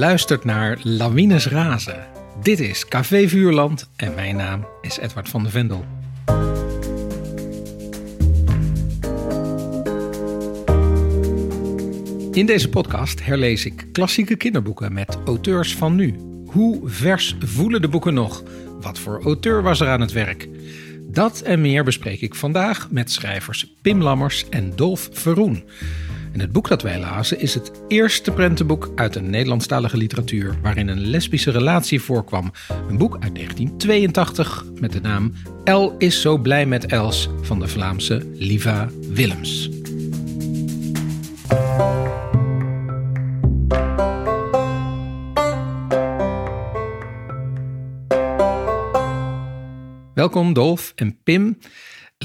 luistert naar Lawines Razen. Dit is Café Vuurland en mijn naam is Edward van de Vendel. In deze podcast herlees ik klassieke kinderboeken met auteurs van nu. Hoe vers voelen de boeken nog? Wat voor auteur was er aan het werk? Dat en meer bespreek ik vandaag met schrijvers Pim Lammers en Dolf Verroen. En het boek dat wij lazen is het eerste prentenboek uit de Nederlandstalige literatuur waarin een lesbische relatie voorkwam. Een boek uit 1982 met de naam El is zo blij met Els van de Vlaamse Liva Willems. Welkom Dolf en Pim.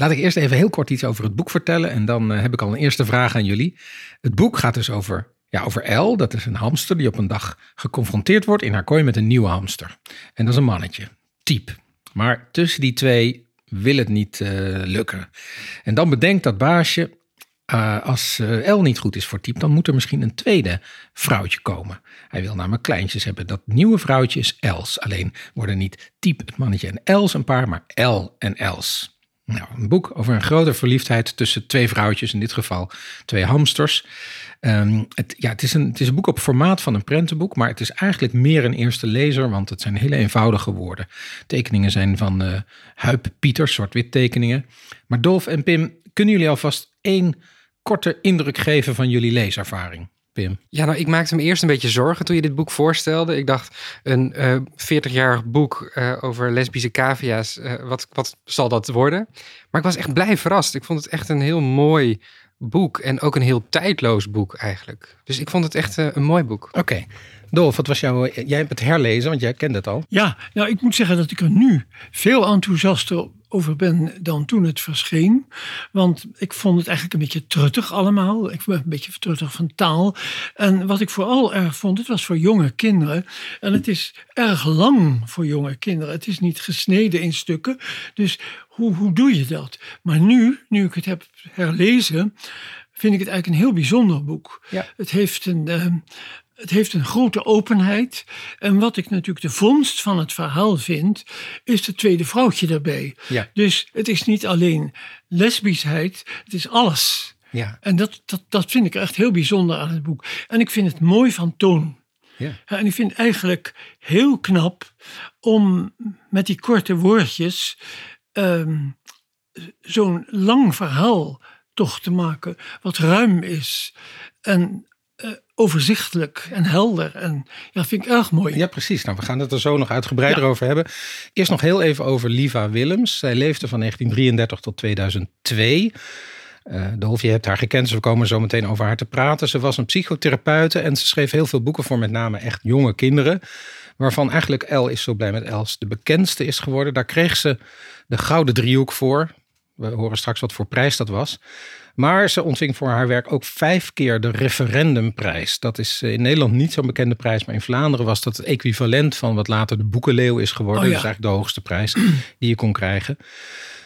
Laat ik eerst even heel kort iets over het boek vertellen en dan eh, heb ik al een eerste vraag aan jullie. Het boek gaat dus over, ja, over El, dat is een hamster die op een dag geconfronteerd wordt in haar kooi met een nieuwe hamster. En dat is een mannetje, type. Maar tussen die twee wil het niet uh, lukken. En dan bedenkt dat baasje, uh, als El niet goed is voor type, dan moet er misschien een tweede vrouwtje komen. Hij wil namelijk kleintjes hebben. Dat nieuwe vrouwtje is Els. Alleen worden niet type het mannetje en Els een paar, maar El en Els. Nou, een boek over een grote verliefdheid tussen twee vrouwtjes, in dit geval twee hamsters. Um, het, ja, het, is een, het is een boek op formaat van een prentenboek, maar het is eigenlijk meer een eerste lezer, want het zijn hele eenvoudige woorden. Tekeningen zijn van uh, Huip Pieters, zwart-wit tekeningen. Maar Dolf en Pim, kunnen jullie alvast één korte indruk geven van jullie leeservaring? Pim? Ja, nou, ik maakte me eerst een beetje zorgen toen je dit boek voorstelde. Ik dacht, een uh, 40-jarig boek uh, over lesbische cavia's, uh, wat, wat zal dat worden? Maar ik was echt blij verrast. Ik vond het echt een heel mooi boek en ook een heel tijdloos boek eigenlijk. Dus ik vond het echt een mooi boek. Oké. Okay. Dolf, wat was jouw... Jij hebt het herlezen, want jij kende het al. Ja, nou, ik moet zeggen dat ik er nu veel enthousiaster over ben dan toen het verscheen. Want ik vond het eigenlijk een beetje truttig allemaal. Ik ben een beetje truttig van taal. En wat ik vooral erg vond, het was voor jonge kinderen. En het is erg lang voor jonge kinderen. Het is niet gesneden in stukken. Dus hoe, hoe doe je dat? Maar nu, nu ik het heb herlezen, vind ik het eigenlijk een heel bijzonder boek. Ja. Het heeft een... Het heeft een grote openheid. En wat ik natuurlijk de vondst van het verhaal vind, is het tweede vrouwtje daarbij. Ja. Dus het is niet alleen lesbischheid, het is alles. Ja. En dat, dat, dat vind ik echt heel bijzonder aan het boek. En ik vind het mooi van toon. Ja. En ik vind het eigenlijk heel knap om met die korte woordjes um, zo'n lang verhaal toch te maken, wat ruim is. En overzichtelijk en helder. En ja, vind ik erg mooi. Ja, precies. Nou, we gaan het er zo nog uitgebreider ja. over hebben. Eerst nog heel even over Liva Willems. Zij leefde van 1933 tot 2002. Uh, Dolf, je hebt haar gekend, dus we komen zo meteen over haar te praten. Ze was een psychotherapeute en ze schreef heel veel boeken voor met name echt jonge kinderen. Waarvan eigenlijk El is zo blij met Els de bekendste is geworden. Daar kreeg ze de Gouden Driehoek voor. We horen straks wat voor prijs dat was. Maar ze ontving voor haar werk ook vijf keer de referendumprijs. Dat is in Nederland niet zo'n bekende prijs, maar in Vlaanderen was dat het equivalent van wat later de Boekenleeuw is geworden. Oh ja. Dat is eigenlijk de hoogste prijs die je kon krijgen.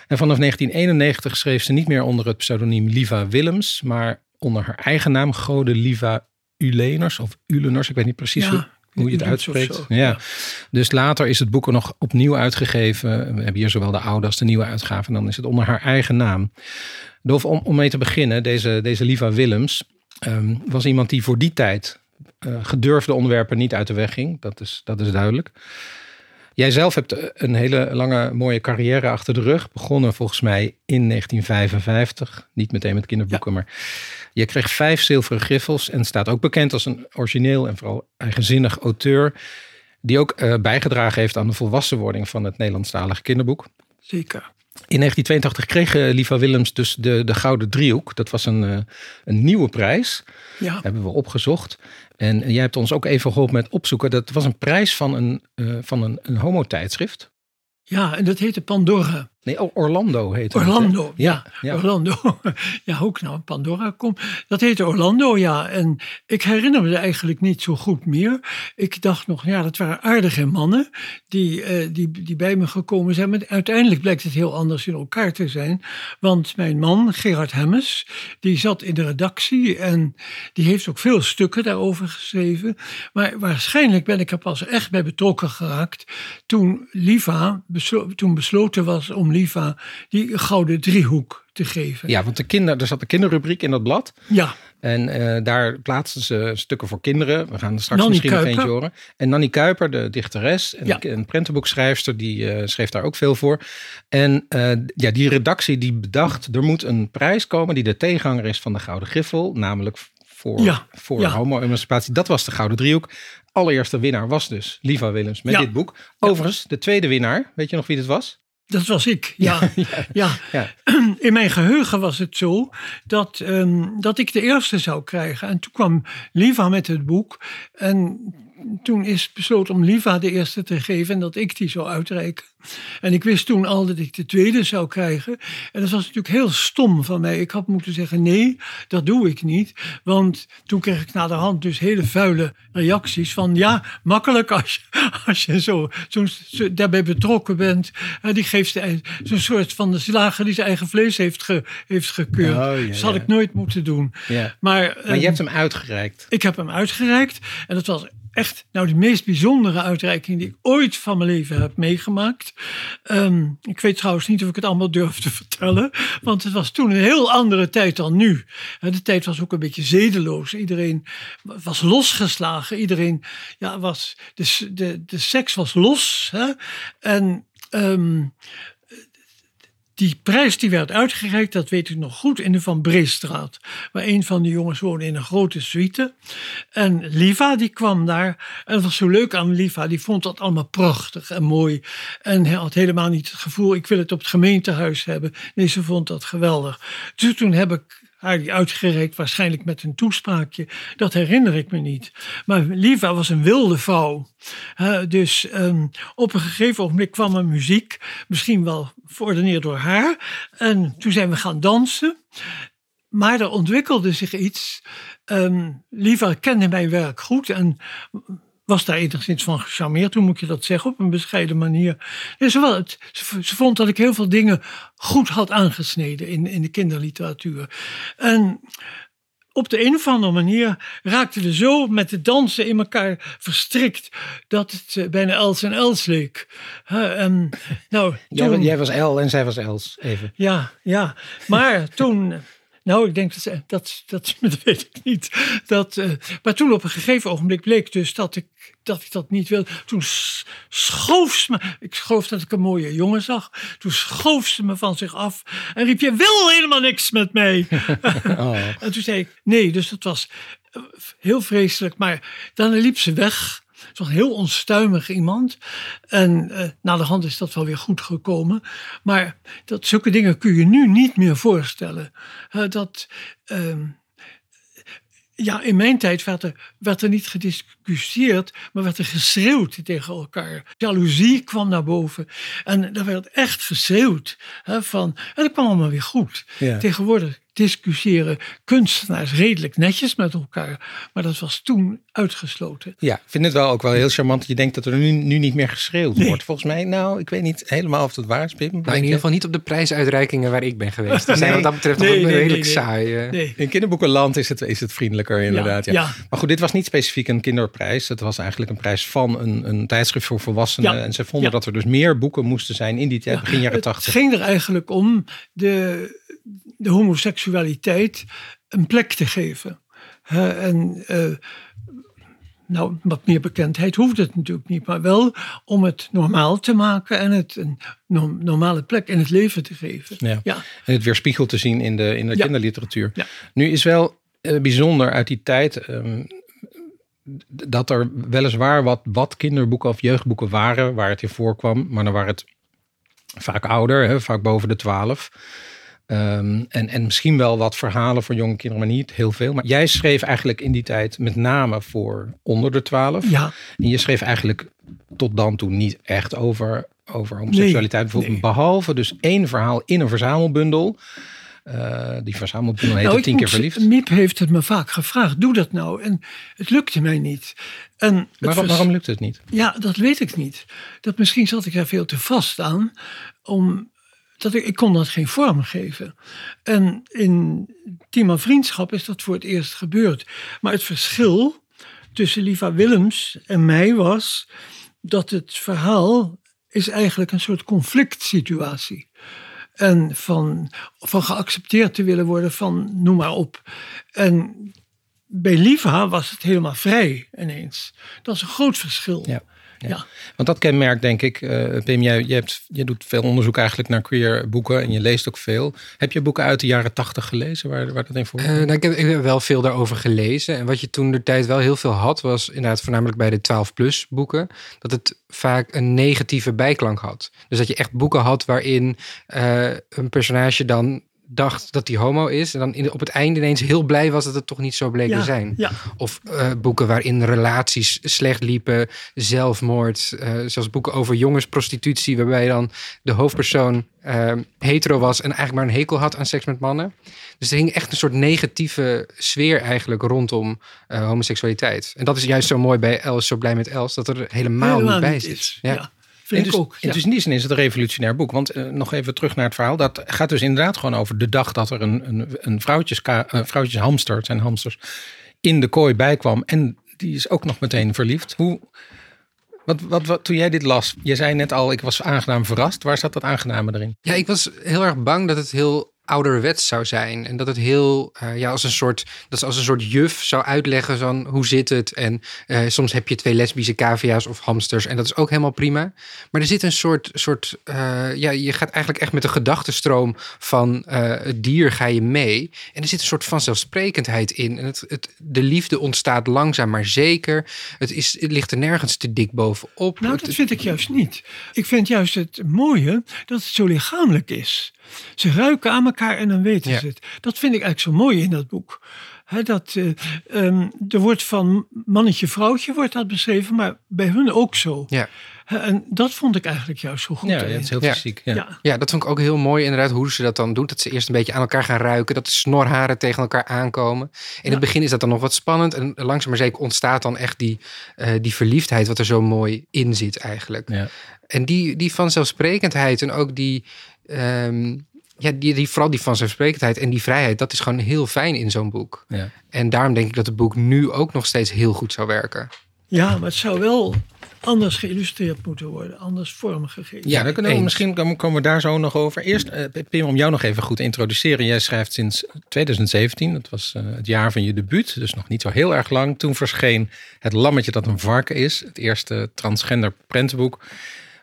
En vanaf 1991 schreef ze niet meer onder het pseudoniem Liva Willems, maar onder haar eigen naam Gode Liva Uleners of Uleners. Ik weet niet precies Ja, hoe, hoe je het uitspreekt. zo, Ja. ja. Dus later is het boek er nog opnieuw uitgegeven. We hebben hier zowel de oude als de nieuwe uitgave. En dan is het onder haar eigen naam. Dolf, om, om mee te beginnen, deze, deze Liva Willems ehm, was iemand die voor die tijd eh, gedurfde onderwerpen niet uit de weg ging. Dat is, dat is duidelijk. Jij zelf hebt een hele lange mooie carrière achter de rug. Begonnen volgens mij in 1955. Niet meteen met kinderboeken, maar je kreeg vijf zilveren griffels. En staat ook bekend als een origineel en vooral eigenzinnig auteur. Die ook uh, bijgedragen heeft aan de volwassenwording van het Nederlandstalige kinderboek. Zeker. In 1982 kreeg uh, Liva Willems dus de, de Gouden Driehoek. Dat was een, uh, een nieuwe prijs. Ja. Hebben we opgezocht. En jij hebt ons ook even geholpen met opzoeken. Dat was een prijs van een, uh, van een, een homotijdschrift. Ja, en dat heette Pandora. Nee, oh, Orlando heet het. Orlando, ja, ja. Orlando. Ja, hoe ik nou Pandora kom. Dat heette Orlando, ja. En ik herinner me eigenlijk niet zo goed meer. Ik dacht nog, ja, dat waren aardige mannen die, eh, die, die bij me gekomen zijn. Maar uiteindelijk blijkt het heel anders in elkaar te zijn. Want mijn man, Gerard Hemmes, die zat in de redactie en die heeft ook veel stukken daarover geschreven. Maar waarschijnlijk ben ik er pas echt bij betrokken geraakt toen Liva, beslo- toen besloten was om Liva die gouden driehoek te geven. Ja, want de kinder, er zat een kinderrubriek in dat blad. Ja, En eh, daar plaatsten ze stukken voor kinderen. We gaan er straks Nanny misschien nog Kuiper. eentje horen. En Nanny Kuiper, de dichteres en Ja. een prentenboekschrijfster, die eh, schreef daar ook veel voor. En eh, ja, die redactie die bedacht, er moet een prijs komen die de tegenhanger is van de Gouden Griffel. Namelijk voor, Ja, voor ja. homo-emancipatie. Dat was de Gouden Driehoek. Allereerste winnaar was dus Liva Willems met dit boek. Overigens, de tweede winnaar, weet je nog wie dit was? Dat was ik. Ja, ja. Ja. In mijn geheugen was het zo dat, ehm, dat ik de eerste zou krijgen. En toen kwam Liva met het boek. En toen is besloten om Liva de eerste te geven en dat ik die zou uitreiken. En ik wist toen al dat ik de tweede zou krijgen. En dat was natuurlijk heel stom van mij. Ik had moeten zeggen: nee, dat doe ik niet. Want toen kreeg ik na de hand dus hele vuile reacties van: ja, makkelijk als je, als je zo, zo, zo daarbij betrokken bent. Eh, die geeft zo'n soort van de slager die zijn eigen vlees heeft, ge, heeft gekeurd. Oh, ja, dat had ik nooit moeten doen. Ja. Maar, Maar ehm, je hebt hem uitgereikt. ik heb hem uitgereikt en dat was echt nou de meest bijzondere uitreiking die ik ooit van mijn leven heb meegemaakt. Ehm, ik weet trouwens niet of ik het allemaal durf te vertellen, want het was toen een heel andere tijd dan nu. De tijd was ook een beetje zedeloos. Iedereen was losgeslagen. Iedereen ja, was de, de, de seks was los. Hè? En ehm, die prijs die werd uitgereikt, dat weet ik nog goed, in de Van Breestraat. Waar een van de jongens woonde in een grote suite. En Liva die kwam daar. En het was zo leuk aan Liva, die vond dat allemaal prachtig en mooi. En hij had helemaal niet het gevoel, ik wil het op het gemeentehuis hebben. Nee, ze vond dat geweldig. Dus toen heb ik uitgereikt, waarschijnlijk met een toespraakje. Dat herinner ik me niet. Maar Liva was een wilde vrouw. Dus ehm, op een gegeven ogenblik kwam er muziek, misschien wel verordeneerd door haar. En toen zijn we gaan dansen. Maar er ontwikkelde zich iets. Ehm Liva kende mijn werk goed en was daar enigszins van gecharmeerd, hoe moet je dat zeggen, op een bescheiden manier. Wel, het, ze, vond dat ik heel veel dingen goed had aangesneden in, in de kinderliteratuur. En op de een of andere manier raakten we zo met de dansen in elkaar verstrikt dat het eh, bijna Els en Els leek. Nou, Jij, jij was El en zij was Els, even. ja, ja. Maar toen. Nou, ik denk dat, ze- dat, dat, dat weet ik niet. Dat, eh, maar toen op een gegeven ogenblik bleek dus dat ik dat, ik dat niet wilde. Toen schoof ze me. Ik geloof dat ik een mooie jongen zag. Toen schoof ze me van zich af en riep: Je wil helemaal niks met mij. Oh. En toen zei ik nee, dus dat was eh, heel vreselijk. Maar dan liep ze weg. Het was heel onstuimig iemand. En eh na de hand is dat wel weer goed gekomen. Maar dat, zulke dingen kun je nu niet meer voorstellen. Eh, dat, ehm, ja, in mijn tijd werd er, werd er niet gediscussieerd, maar werd er geschreeuwd tegen elkaar. Jaloezie kwam naar boven. En er werd echt geschreeuwd. Hè, van, en dat kwam allemaal weer goed. Ja. Tegenwoordig discussiëren kunstenaars redelijk netjes met elkaar. Maar dat was toen uitgesloten. Ja, ik vind het wel ook wel heel charmant dat je denkt dat er nu, nu niet meer geschreeuwd Nee. wordt. Volgens mij, nou, ik weet niet helemaal of dat waar is, Pim. Nou, in ieder geval niet op de prijsuitreikingen waar ik ben geweest. Die zijn Nee. wat dat betreft Nee, redelijk nee, nee. saai. eh. Nee. In kinderboekenland is het, is het vriendelijker inderdaad. Ja, ja. Maar goed, dit was niet specifiek een kinderprijs. Het was eigenlijk een prijs van een, een tijdschrift voor volwassenen. Ja. En ze vonden Ja. dat er dus meer boeken moesten zijn in die tijd, begin jaren Het tachtig. ging er eigenlijk om de, de homoseksualiteit een plek te geven. En eh, nou, wat meer bekendheid hoeft het natuurlijk niet, maar wel om het normaal te maken en het een no- normale plek in het leven te geven. Ja. ja. En het weerspiegeld te zien in de, in de Ja. kinderliteratuur. Ja. Nu is wel eh, bijzonder uit die tijd ehm, dat er weliswaar wat, wat kinderboeken of jeugdboeken waren waar het in voorkwam, maar dan waren het vaak ouder, hè, vaak boven de twaalf. Ehm, en, en misschien wel wat verhalen voor jonge kinderen, maar niet heel veel. Maar jij schreef eigenlijk in die tijd met name voor onder de twaalf. ja. En je schreef eigenlijk tot dan toe niet echt over over homoseksualiteit bijvoorbeeld. nee. Behalve dus één verhaal in een verzamelbundel. Eh, die verzamelbundel heet Nou, Tien keer verliefd. Miep heeft het me vaak gevraagd, doe dat nou. En het lukte mij niet. En Waarom, waarom lukt het niet? Ja, dat weet ik niet. Dat misschien zat ik daar veel te vast aan. Om, dat ik, ik kon dat geen vorm geven. En in van Vriendschap is dat voor het eerst gebeurd. Maar het verschil tussen Liva Willems en mij was... dat het verhaal is eigenlijk een soort conflict situatie. En van, van geaccepteerd te willen worden van noem maar op. En bij Liva was het helemaal vrij ineens. Dat is een groot verschil. Ja, ja. ja. Want dat kenmerkt denk ik, eh Pim, jij, je, hebt, doet veel onderzoek eigenlijk naar queer boeken en je leest ook veel. Heb je boeken uit de jaren tachtig gelezen waar, waar dat in voor? Nou, ik, heb, ik heb wel veel daarover gelezen. En wat je toen de tijd wel heel veel had, was inderdaad voornamelijk bij de 12-plus boeken, dat het vaak een negatieve bijklank had. Dus dat je echt boeken had waarin eh, een personage dan dacht dat hij homo is. En dan in, op het einde ineens heel blij was dat het toch niet zo bleek te Ja, zijn. ja. Of eh, boeken waarin relaties slecht liepen, zelfmoord. eh, zelfs boeken over jongensprostitutie, waarbij dan de hoofdpersoon eh, hetero was en eigenlijk maar een hekel had aan seks met mannen. Dus er hing echt een soort negatieve sfeer eigenlijk rondom homoseksualiteit. En dat is juist zo mooi bij Els, zo blij met Els, dat er helemaal, Helemaal niet bij is. Ja. Ja. Vind En ik dus, ook. en ja. dus in die zin is het een revolutionair boek. Want eh, nog even terug naar het verhaal. Dat gaat dus inderdaad gewoon over de dag dat er een, een, een vrouwtjeska, eh, vrouwtjeshamster, het zijn hamsters, in de kooi bijkwam. En die is ook nog meteen verliefd. Hoe, wat, wat, wat, toen jij dit las, je zei net al, ik was aangenaam verrast. Waar zat dat aangename erin? Ja, ik was heel erg bang dat het heel ouderwets zou zijn. En dat het heel, eh, ja, als een soort, dat ze als een soort juf zou uitleggen van hoe zit het. En eh, soms heb je twee lesbische cavia's of hamsters en dat is ook helemaal prima. Maar er zit een soort, soort eh, ja, je gaat eigenlijk echt met de gedachtenstroom van het dier ga je mee. En er zit een soort vanzelfsprekendheid in. En het, het, de liefde ontstaat langzaam maar zeker. Het, is, het ligt er nergens te dik bovenop. Nou, dat vind ik juist niet. Ik vind juist het mooie dat het zo lichamelijk is. Ze ruiken aan elkaar en dan weten Ja. ze het. Dat vind ik eigenlijk zo mooi in dat boek. Hè, dat, eh, ehm, er wordt van mannetje vrouwtje wordt dat beschreven, maar bij hun ook zo. Ja. En dat vond ik eigenlijk juist zo goed. Ja, het is heel fysiek. Ja. ja. Ja, dat vond ik ook heel mooi inderdaad, hoe ze dat dan doen. Dat ze eerst een beetje aan elkaar gaan ruiken, dat de snorharen tegen elkaar aankomen. In het begin is dat dan nog wat spannend en langzaam maar zeker ontstaat dan echt die, eh, die verliefdheid wat er zo mooi in zit eigenlijk. Ja. En die, die vanzelfsprekendheid en ook die, ehm, ja, die, die, vooral die vanzelfsprekendheid en die vrijheid, dat is gewoon heel fijn in zo'n boek. Ja. En daarom denk ik dat het boek nu ook nog steeds heel goed zou werken. ja, maar het zou wel anders geïllustreerd moeten worden, anders vormgegeven. Ja, dan kunnen we eens. misschien komen komen we daar zo nog over. Eerst, eh, Pim, om jou nog even goed te introduceren. Jij schrijft sinds 2017, dat was eh, het jaar van je debuut, dus nog niet zo heel erg lang. Toen verscheen Het Lammetje dat een varken is, het eerste transgender prentenboek,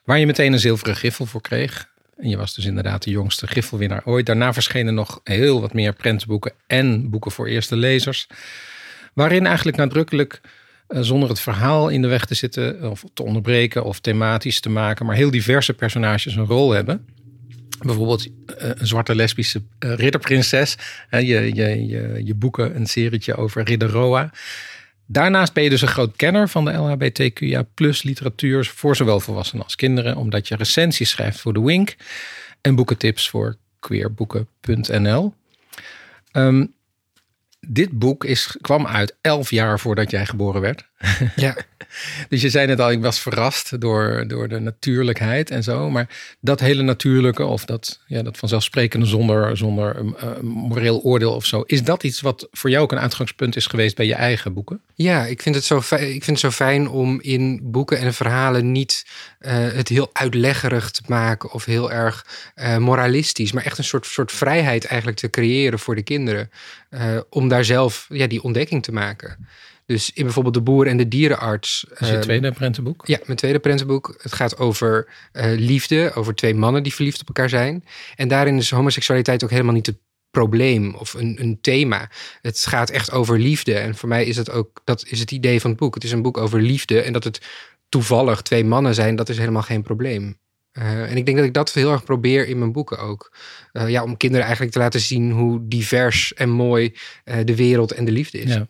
waar je meteen een zilveren griffel voor kreeg. En je was dus inderdaad de jongste griffelwinnaar ooit. Daarna verschenen nog heel wat meer prentenboeken en boeken voor eerste lezers. Waarin eigenlijk nadrukkelijk, eh, zonder het verhaal in de weg te zitten of te onderbreken of thematisch te maken, maar heel diverse personages een rol hebben. Bijvoorbeeld eh, een zwarte lesbische eh, ridderprinses. Je, je, je, je boeken een serietje over Ridder Roa. Daarnaast ben je dus een groot kenner van de LHBTQIA plus literatuur voor zowel volwassenen als kinderen, omdat je recensies schrijft voor de Wink en boekentips voor queerboeken.nl. Ehm, dit boek is, kwam uit elf jaar voordat jij geboren werd. Ja, Dus je zei net al, ik was verrast door, door de natuurlijkheid en zo. Maar dat hele natuurlijke of dat, ja, dat vanzelfsprekende zonder, zonder een moreel oordeel of zo. Is dat iets wat voor jou ook een uitgangspunt is geweest bij je eigen boeken? Ja, ik vind het zo fijn, ik vind het zo fijn om in boeken en verhalen niet eh, het heel uitleggerig te maken of heel erg eh, moralistisch, maar echt een soort, soort vrijheid eigenlijk te creëren voor de kinderen. eh, om daar zelf ja, die ontdekking te maken. Dus in bijvoorbeeld De Boer en de Dierenarts. Dat is je eh, tweede prentenboek. ja, mijn tweede prentenboek. Het gaat over eh, liefde, over twee mannen die verliefd op elkaar zijn. En daarin is homoseksualiteit ook helemaal niet het probleem of een, een thema. Het gaat echt over liefde. En voor mij is het ook, dat is het idee van het boek. Het is een boek over liefde. En dat het toevallig twee mannen zijn, dat is helemaal geen probleem. Eh, en ik denk dat ik dat heel erg probeer in mijn boeken ook. Eh, ja, om kinderen eigenlijk te laten zien hoe divers en mooi de wereld en de liefde is. Ja.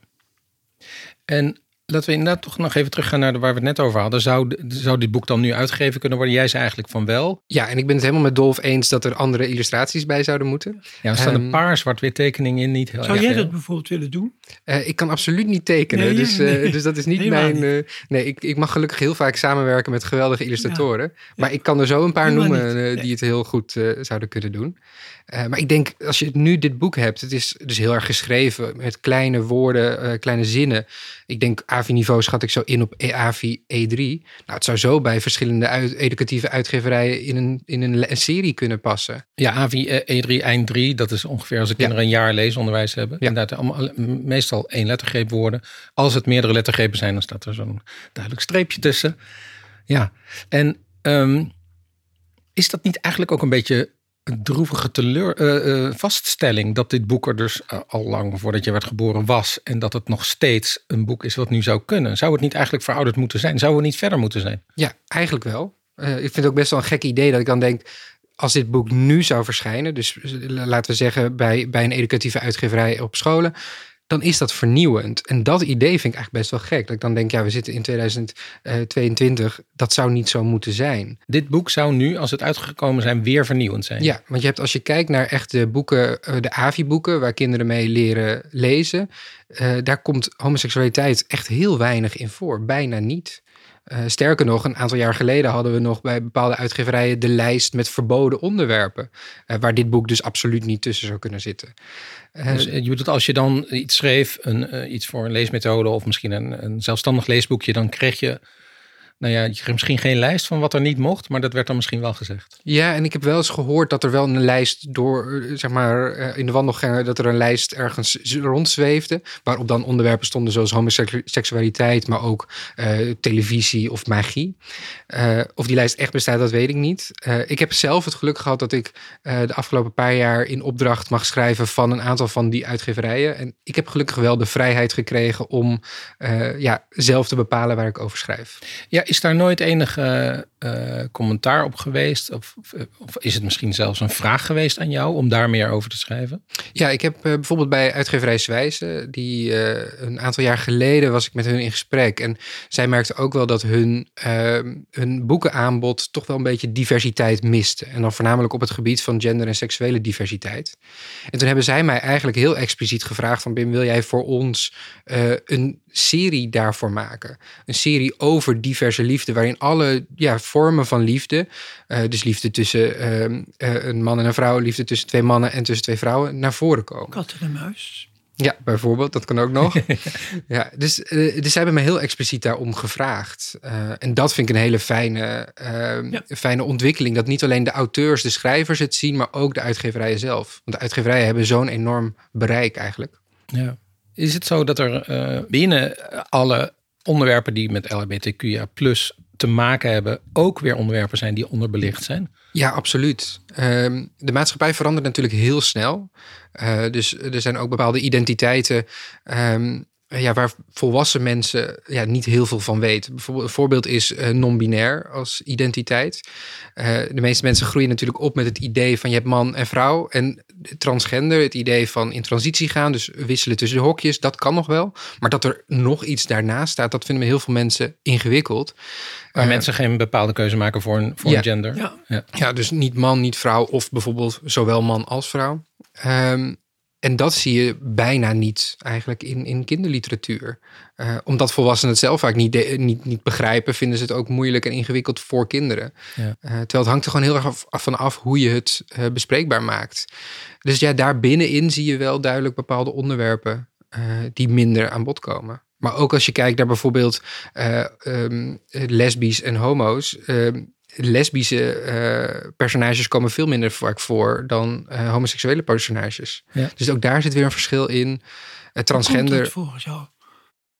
En Laten we inderdaad toch nog even teruggaan naar waar we het net over hadden. Zou, zou dit boek dan nu uitgegeven kunnen worden? Jij zei eigenlijk van wel. Ja, en ik ben het helemaal met Dolf eens dat er andere illustraties bij zouden moeten. Ja, er staan een Ehm, paar zwart-wit tekeningen in. Niet heel Zou erg jij veel. dat bijvoorbeeld willen doen? Eh, ik kan absoluut niet tekenen, Nee, dus, nee. eh, dus dat is niet mijn... eh, nee, ik, ik mag gelukkig heel vaak samenwerken met geweldige illustratoren. Maar ik kan er zo een paar Helemaal noemen die het heel goed eh, zouden kunnen doen. Eh, maar ik denk, als je nu dit boek hebt, het is dus heel erg geschreven met kleine woorden, eh, kleine zinnen. Ik denk, AVI-niveau schat ik zo in op E- AVI E3. Nou, het zou zo bij verschillende uit, educatieve uitgeverijen in een, in een, serie kunnen passen. Ja, AVI E3, eind 3, dat is ongeveer als de Ja. kinderen een jaar leesonderwijs hebben. Ja. Inderdaad, allemaal, meestal één lettergreep woorden. Als het meerdere lettergrepen zijn, dan staat er zo'n duidelijk streepje tussen. Ja, en ehm, is dat niet eigenlijk ook een beetje een droevige teleur, eh, eh, vaststelling dat dit boek er dus eh, al lang voordat je werd geboren was en dat het nog steeds een boek is wat nu zou kunnen? Zou het niet eigenlijk verouderd moeten zijn? Zou het niet verder moeten zijn? Ja, eigenlijk wel. Ik vind het ook best wel een gek idee dat ik dan denk, als dit boek nu zou verschijnen, dus laten we zeggen bij, bij een educatieve uitgeverij op scholen, dan is dat vernieuwend. En dat idee vind ik eigenlijk best wel gek. Dat ik dan denk, ja, we zitten in 2022, dat zou niet zo moeten zijn. Dit boek zou nu, als het uitgekomen zijn, weer vernieuwend zijn. Ja, want je hebt als je kijkt naar echt de boeken, eh, de AVI-boeken, waar kinderen mee leren lezen, eh, daar komt homoseksualiteit echt heel weinig in voor, bijna niet. Eh, sterker nog, een aantal jaar geleden hadden we nog bij bepaalde uitgeverijen de lijst met verboden onderwerpen, eh, waar dit boek dus absoluut niet tussen zou kunnen zitten. Dus eh, je bedoelt, als je dan iets schreef, een, eh, iets voor een leesmethode of misschien een, een zelfstandig leesboekje, dan kreeg je, nou ja, misschien geen lijst van wat er niet mocht, maar dat werd dan misschien wel gezegd. Ja, en ik heb wel eens gehoord dat er wel een lijst door, eh, zeg maar, eh, in de wandelgangen, dat er een lijst ergens rondzweefde. Waarop dan onderwerpen stonden zoals homoseksualiteit, maar ook eh, televisie of magie. Eh, of die lijst echt bestaat, dat weet ik niet. Ik heb zelf het geluk gehad dat ik de afgelopen paar jaar in opdracht mag schrijven van een aantal van die uitgeverijen. En ik heb gelukkig wel de vrijheid gekregen om ja, zelf te bepalen waar ik over schrijf. Ja, is daar nooit enige eh, commentaar op geweest? Of, of, is het misschien zelfs een vraag geweest aan jou om daar meer over te schrijven? Ja, ik heb eh, bijvoorbeeld bij uitgeverij Zwijze, die eh, een aantal jaar geleden was ik met hun in gesprek. En zij merkte ook wel dat hun, eh, hun boekenaanbod toch wel een beetje diversiteit miste. En dan voornamelijk op het gebied van gender en seksuele diversiteit. En toen hebben zij mij eigenlijk heel expliciet gevraagd van Bim, wil jij voor ons een serie daarvoor maken? Een serie over diverse liefde, waarin alle ja, vormen van liefde, eh, dus liefde tussen ehm, eh, een man en een vrouw, liefde tussen twee mannen en tussen twee vrouwen, naar voren komen. Kat en een muis. Ja, bijvoorbeeld, dat kan ook nog. ja, dus, eh, dus zij hebben me heel expliciet daarom gevraagd. Eh, en dat vind ik een hele fijne, eh, Ja. fijne ontwikkeling. Dat niet alleen de auteurs, de schrijvers het zien, maar ook de uitgeverijen zelf. Want de uitgeverijen hebben zo'n enorm bereik eigenlijk. Ja. Is het zo dat er eh, binnen alle onderwerpen die met LHBTQIA plus te maken hebben, ook weer onderwerpen zijn die onderbelicht zijn? Ja, absoluut. Ehm, de maatschappij verandert natuurlijk heel snel. Eh, dus er zijn ook bepaalde identiteiten ehm, ja, waar volwassen mensen ja, niet heel veel van weten. Bijvoorbeeld, een voorbeeld is eh, non-binair als identiteit. Eh, de meeste mensen groeien natuurlijk op met het idee van je hebt man en vrouw. En transgender, het idee van in transitie gaan, dus wisselen tussen de hokjes, dat kan nog wel. Maar dat er nog iets daarnaast staat, dat vinden heel veel mensen ingewikkeld. Waar Eh, mensen geen bepaalde keuze maken voor een, voor Ja. een gender. Ja. Ja, dus niet man, niet vrouw of bijvoorbeeld zowel man als vrouw. Ehm, en dat zie je bijna niet eigenlijk in, in kinderliteratuur. Eh, omdat volwassenen het zelf vaak niet, de- niet, niet begrijpen, vinden ze het ook moeilijk en ingewikkeld voor kinderen. Ja. Eh, terwijl het hangt er gewoon heel erg af, af van af hoe je het eh, bespreekbaar maakt. Dus ja, daar binnenin zie je wel duidelijk bepaalde onderwerpen die minder aan bod komen. Maar ook als je kijkt naar bijvoorbeeld ehm, lesbisch en homo's. ehm, lesbische eh, personages komen veel minder vaak voor dan eh, homoseksuele personages. Ja. Dus ook daar zit weer een verschil in. Uh, transgender.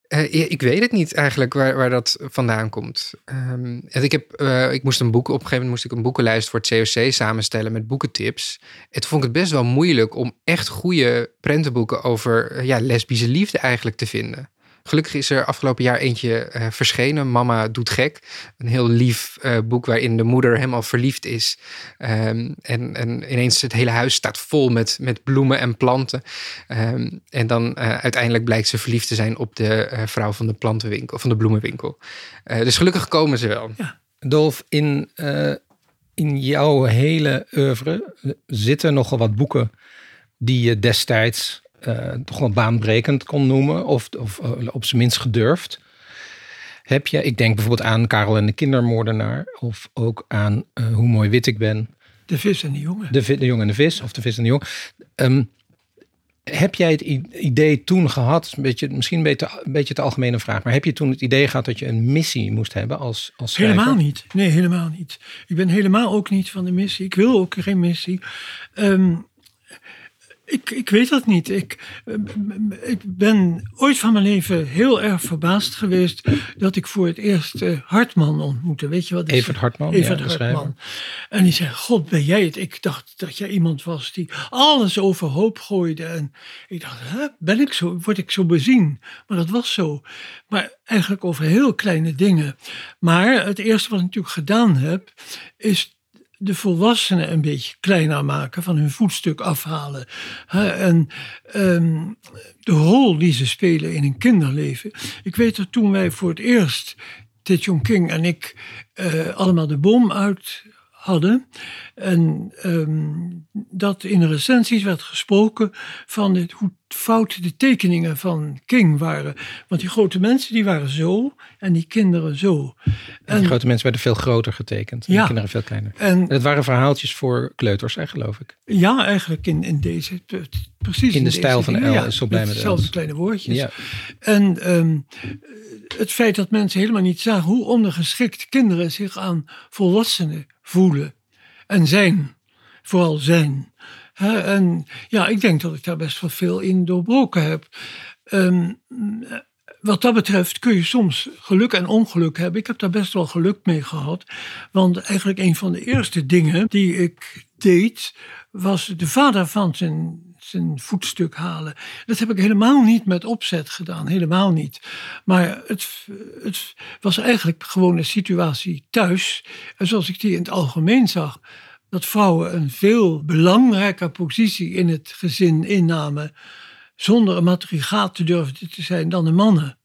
Eh, ja, ik weet het niet eigenlijk waar, waar dat vandaan komt. En ik, heb, ik moest een boek, op een gegeven moment moest ik een boekenlijst voor het COC samenstellen met boekentips. En toen vond ik het best wel moeilijk om echt goede prentenboeken over ja, lesbische liefde eigenlijk te vinden. Gelukkig is er afgelopen jaar eentje eh, verschenen. Mama doet gek. Een heel lief eh, boek waarin de moeder helemaal verliefd is. Ehm, en, en ineens het hele huis staat vol met, met bloemen en planten. Ehm, en dan eh, uiteindelijk blijkt ze verliefd te zijn op de eh, vrouw van de plantenwinkel, van de bloemenwinkel. Eh, dus gelukkig komen ze wel. Dolf, in, eh, in jouw hele oeuvre zitten nogal wat boeken die je destijds eh, toch wel baanbrekend kon noemen, of, of eh, op zijn minst gedurfd. Heb je, ik denk bijvoorbeeld aan Karel en de kindermoordenaar, of ook aan eh, Hoe mooi wit ik ben, De vis en de jongen. de, de jongen en de vis, of de vis en de jong. Ehm, heb jij het idee toen gehad, een beetje, misschien een beetje, een beetje de algemene vraag, maar heb je toen het idee gehad dat je een missie moest hebben als, als schrijver? Helemaal niet. Nee, helemaal niet. Ik ben helemaal ook niet van de missie. Ik wil ook geen missie. Ehm, ik, ik weet dat niet. Ik, eh, ik ben ooit van mijn leven heel erg verbaasd geweest dat ik voor het eerst eh, Hartman ontmoette. Weet je wat? Evert Hartman, ja, Evert schrijver. Hartman. En die zei, god ben jij het? Ik dacht dat jij iemand was die alles overhoop gooide. En ik dacht, hè, ben ik zo, word ik zo bezien? Maar dat was zo. Maar eigenlijk over heel kleine dingen. Maar het eerste wat ik natuurlijk gedaan heb, is de volwassenen een beetje kleiner maken, van hun voetstuk afhalen. En ehm, de rol die ze spelen in een kinderleven. Ik weet dat toen wij voor het eerst, Titjong King en ik, eh, allemaal de boom uit hadden. En ehm, dat in de recensies werd gesproken van het, hoe fout de tekeningen van King waren. Want die grote mensen die waren zo en die kinderen zo. En die grote mensen werden veel groter getekend. En Ja. de kinderen veel kleiner. En En het waren verhaaltjes voor kleuters, hè, geloof ik. Ja, eigenlijk in, in deze, precies In de stijl van dingen, L ja, zo blij met kleine woordjes. Ja. En ehm, het feit dat mensen helemaal niet zagen hoe ondergeschikt kinderen zich aan volwassenen voelen en zijn, vooral zijn. En ja, ik denk dat ik daar best wel veel in doorbroken heb. Ehm, wat dat betreft kun je soms geluk en ongeluk hebben. Ik heb daar best wel geluk mee gehad. Want eigenlijk een van de eerste dingen die ik deed, was de vader van zijn, zijn voetstuk halen. Dat heb ik helemaal niet met opzet gedaan, helemaal niet. Maar het, het was eigenlijk gewoon een situatie thuis. En zoals ik die in het algemeen zag, dat vrouwen een veel belangrijker positie in het gezin innamen zonder een matrigaat te durven te zijn dan de mannen.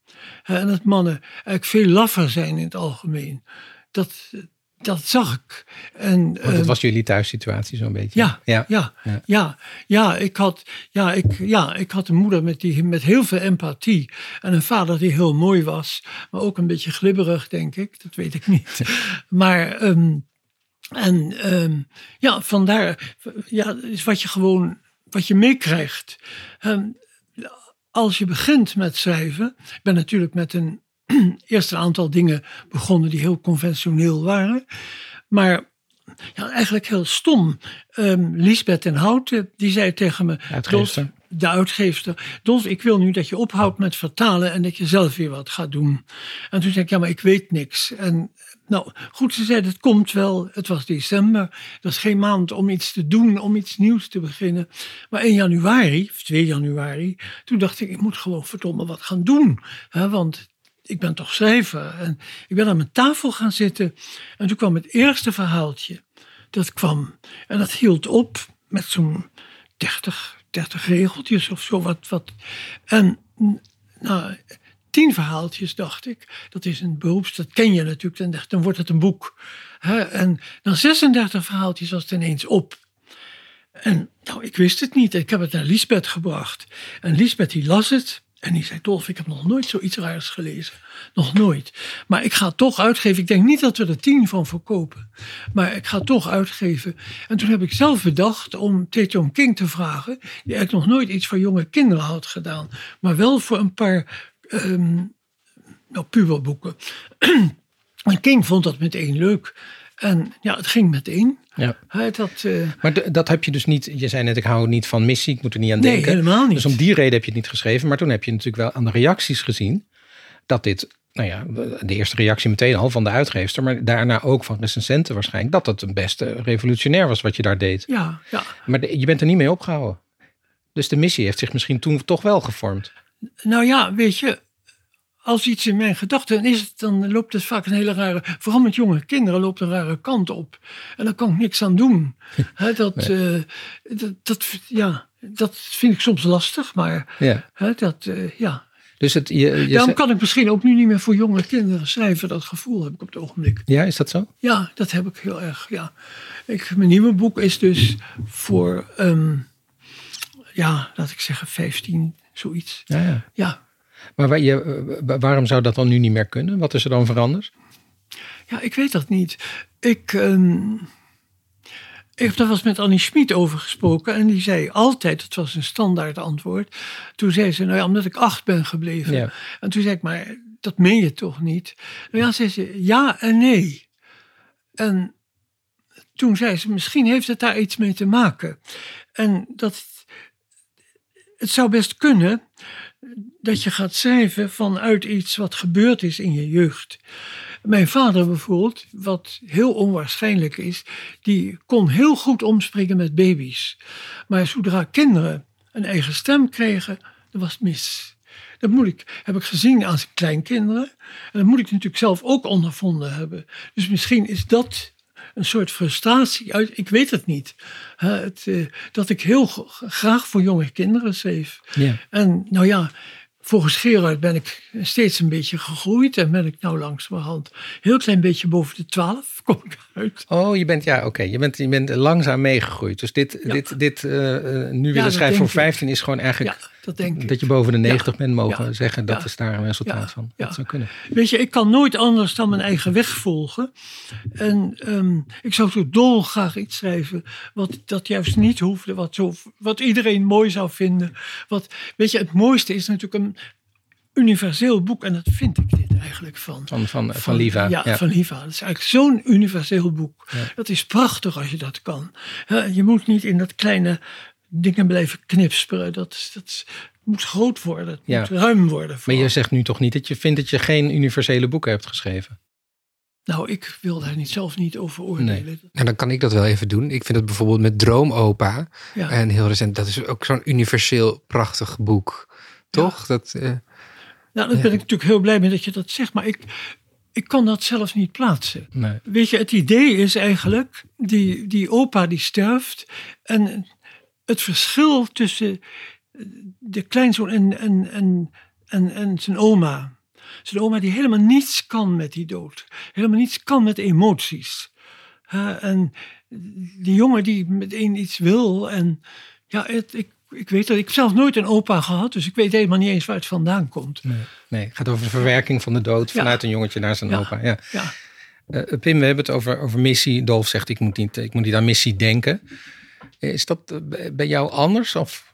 En dat mannen eigenlijk veel laffer zijn in het algemeen. Dat, dat zag ik. En, Want dat eh, was jullie thuissituatie zo'n beetje. ja, ja. ja, Ja. ja, ja, ik had, ja, ik, ja, ik had een moeder met, die, met heel veel empathie. En een vader die heel mooi was, maar ook een beetje glibberig, denk ik. Dat weet ik niet. maar, ehm, en ehm, ja, vandaar, ja, is wat je gewoon, wat je meekrijgt. Ehm, als je begint met schrijven, ik ben natuurlijk met een eerst een aantal dingen begonnen die heel conventioneel waren. Maar ja, eigenlijk heel stom. Ehm Lisbeth en Houten, die zei tegen me... Uitgeefster. Dolf, de uitgeefster. Dolf, ik wil nu dat je ophoudt met vertalen en dat je zelf weer wat gaat doen. En toen zei ik, ja, maar ik weet niks. En nou, goed, ze zei, het komt wel. Het was december. Dat is geen maand om iets te doen, om iets nieuws te beginnen. Maar in januari, of 2 januari, toen dacht ik, ik moet gewoon verdomme wat gaan doen. Hè, want ik ben toch schrijver. En ik ben aan mijn tafel gaan zitten. En toen kwam het eerste verhaaltje. Dat kwam. En dat hield op met zo'n 30, 30 regeltjes of zo. Wat, wat. En nou, tien verhaaltjes dacht ik. Dat is een beroeps, dat ken je natuurlijk. Dan, dacht- dan wordt het een boek. Hè, en na 36 verhaaltjes was het ineens op. En nou, ik wist het niet. Ik heb het naar Lisbeth gebracht. En Lisbeth die las het. En die zei, Dolf, ik heb nog nooit zoiets raars gelezen. Nog nooit. Maar ik ga toch uitgeven. Ik denk niet dat we er tien van verkopen. Maar ik ga toch uitgeven. En toen heb ik zelf bedacht om Taejon King te vragen. Die eigenlijk nog nooit iets voor jonge kinderen had gedaan. Maar wel voor een paar ehm nou, puberboeken. en King vond dat meteen leuk. En ja, het ging meteen. Ja. Hij had dat... eh, Maar dat heb je dus niet. Je zei net, ik hou niet van missie, ik moet er niet aan Nee, denken. helemaal niet. Dus om die reden heb je het niet geschreven. Maar toen heb je natuurlijk wel aan de reacties gezien dat dit, nou ja, de eerste reactie meteen al van de uitgeefster, maar daarna ook van recensenten waarschijnlijk, dat het een beste revolutionair was wat je daar deed. ja, ja. Maar de- je bent er niet mee opgehouden. Dus de missie heeft zich misschien toen toch wel gevormd. Nou ja, weet je, als iets in mijn gedachten is, het, dan loopt het vaak een hele rare, vooral met jonge kinderen, loopt een rare kant op. En daar kan ik niks aan doen. Dat, eh, dat, dat, ja, dat vind ik soms lastig, maar Ja. dat, eh, ja. Dus het, je, je Daarom kan ik misschien ook nu niet meer voor jonge kinderen schrijven. Dat gevoel heb ik op het ogenblik. ja, is dat zo? Ja, dat heb ik heel erg. Ja. Ik, mijn nieuwe boek is dus voor, ehm, ja, laat ik zeggen, 15, zoiets. Ja, ja. Ja, Maar waar je, eh, wa- waarom zou dat dan nu niet meer kunnen? Wat is er dan veranderd? ja ik weet dat niet. Ik, ehm, ik heb daar wel eens met Annie Schmid over gesproken. En die zei altijd, dat was een standaard antwoord. Toen zei ze, nou ja, omdat ik acht ben gebleven. Ja. En toen zei ik, maar dat meen je toch niet? Nou ja, zei ze, ja en nee. En toen zei ze, misschien heeft het daar iets mee te maken. En dat het zou best kunnen dat je gaat schrijven vanuit iets wat gebeurd is in je jeugd. Mijn vader bijvoorbeeld, wat heel onwaarschijnlijk is, die kon heel goed omspringen met baby's. Maar zodra kinderen een eigen stem kregen, dan was het mis. Dat moet ik, heb ik gezien aan zijn kleinkinderen. En dat moet ik natuurlijk zelf ook ondervonden hebben. Dus misschien is dat een soort frustratie uit, ik weet het niet. Het, eh, dat ik heel graag voor jonge kinderen schreef. Ja. En nou ja, volgens Gerard ben ik steeds een beetje gegroeid. En ben ik nou langzamerhand heel klein beetje boven de 12 kom ik uit. Oh, je bent, ja, oké. Je, bent, je bent langzaam meegegroeid. Dus dit, Ja. dit, dit eh, eh, nu willen schrijven voor denk ik. 15 is gewoon eigenlijk Ja, dat denk ik. dat je boven de 90 bent mogen zeggen. Dat is daar een resultaat van. Dat zou kunnen. Weet je, ik kan nooit anders dan mijn eigen weg volgen. En ehm, ik zou zo dolgraag iets schrijven wat dat juist niet hoefde. Wat, zo, wat iedereen mooi zou vinden. Wat, weet je, het mooiste is natuurlijk een universeel boek. En dat vind ik dit eigenlijk van. Van, van, van, Liva. Ja, van Liva. Dat is eigenlijk zo'n universeel boek. Ja. Dat is prachtig als je dat kan. Je moet niet in dat kleine dingen blijven knipsperen. Dat, dat moet groot worden. Het Ja. moet ruim worden. Maar je zegt nu toch niet dat je vindt dat je geen universele boeken hebt geschreven? Nou, ik wil daar niet, zelf niet over oordelen. Nou, dan kan ik dat wel even doen. Ik vind het bijvoorbeeld met Droomopa Ja. en heel recent. Dat is ook zo'n universeel prachtig boek. Toch? Dat, eh, Nou, daar ben ik natuurlijk heel blij mee dat je dat zegt. Maar ik, ik kan dat zelf niet plaatsen. Nee. Weet je, het idee is eigenlijk, die, die opa die sterft. En het verschil tussen de kleinzoon en, en, en, en, en zijn oma. Zijn oma die helemaal niets kan met die dood. Helemaal niets kan met emoties. En die jongen die meteen iets wil. En ja, het, ik, ik weet dat ik zelf nooit een opa gehad. Dus ik weet helemaal niet eens waar het vandaan komt. Nee. nee, het gaat over de verwerking van de dood Ja. vanuit een jongetje naar zijn Ja. opa. Ja. Ja. Eh, Pim, we hebben het over, over missie. Dolf zegt, ik moet, niet, ik moet niet aan missie denken. Is dat eh, bij jou anders? Of?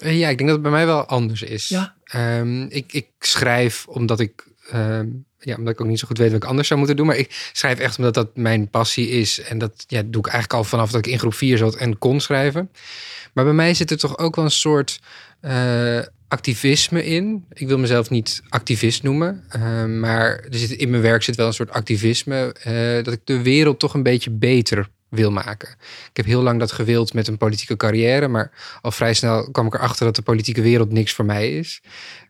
eh, ja, ik denk dat het bij mij wel anders is. Ja. Ehm, ik, ik schrijf omdat ik, ehm, ja, omdat ik ook niet zo goed weet wat ik anders zou moeten doen. Maar ik schrijf echt omdat dat mijn passie is. En dat ja, doe ik eigenlijk al vanaf dat ik in groep 4 zat en kon schrijven. Maar bij mij zit er toch ook wel een soort eh, activisme in. Ik wil mezelf niet activist noemen. eh, maar er zit, in mijn werk zit wel een soort activisme. eh, dat ik de wereld toch een beetje beter wil maken. Ik heb heel lang dat gewild met een politieke carrière. Maar al vrij snel kwam ik erachter dat de politieke wereld niks voor mij is.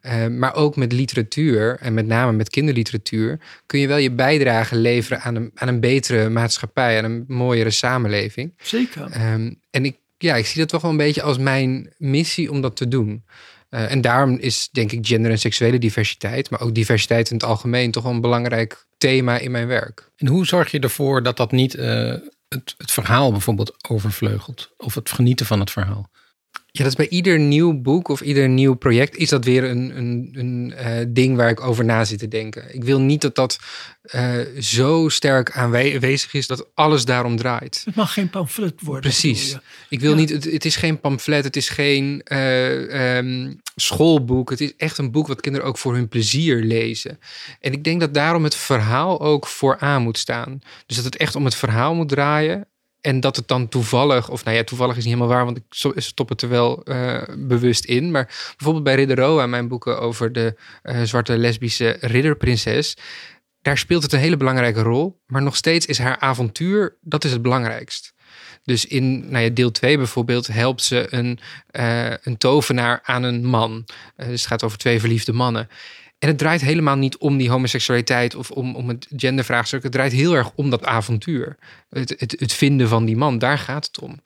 Eh, maar ook met literatuur en met name met kinderliteratuur kun je wel je bijdrage leveren aan een, aan een betere maatschappij, aan een mooiere samenleving. Zeker. Ehm, en ik, ja, ik zie dat toch wel een beetje als mijn missie om dat te doen. Eh, en daarom is denk ik gender en seksuele diversiteit, maar ook diversiteit in het algemeen, toch wel een belangrijk thema in mijn werk. En hoe zorg je ervoor dat dat niet eh, het, verhaal bijvoorbeeld overvleugelt? Of het genieten van het verhaal? Ja, dat is bij ieder nieuw boek of ieder nieuw project is dat weer een, een, een eh, ding waar ik over na zit te denken. Ik wil niet dat dat eh, zo sterk aanwezig is dat alles daarom draait. Het mag geen pamflet worden. Precies. Ik wil Ja. niet, het, het is geen pamflet, het is geen eh, ehm, schoolboek. Het is echt een boek wat kinderen ook voor hun plezier lezen. En ik denk dat daarom het verhaal ook vooraan moet staan. Dus dat het echt om het verhaal moet draaien. En dat het dan toevallig, of nou ja, toevallig is niet helemaal waar, want ik stop het er wel eh, bewust in. Maar bijvoorbeeld bij Ridderoa, mijn boeken over de eh, zwarte lesbische ridderprinses. Daar speelt het een hele belangrijke rol. Maar nog steeds is haar avontuur, dat is het belangrijkst. Dus in nou ja, deel 2 bijvoorbeeld helpt ze een, eh, een tovenaar aan een man. Dus het gaat over twee verliefde mannen. En het draait helemaal niet om die homoseksualiteit of om, om het gendervraagstuk. Het draait heel erg om dat avontuur. Het, het, het vinden van die man, daar gaat het om.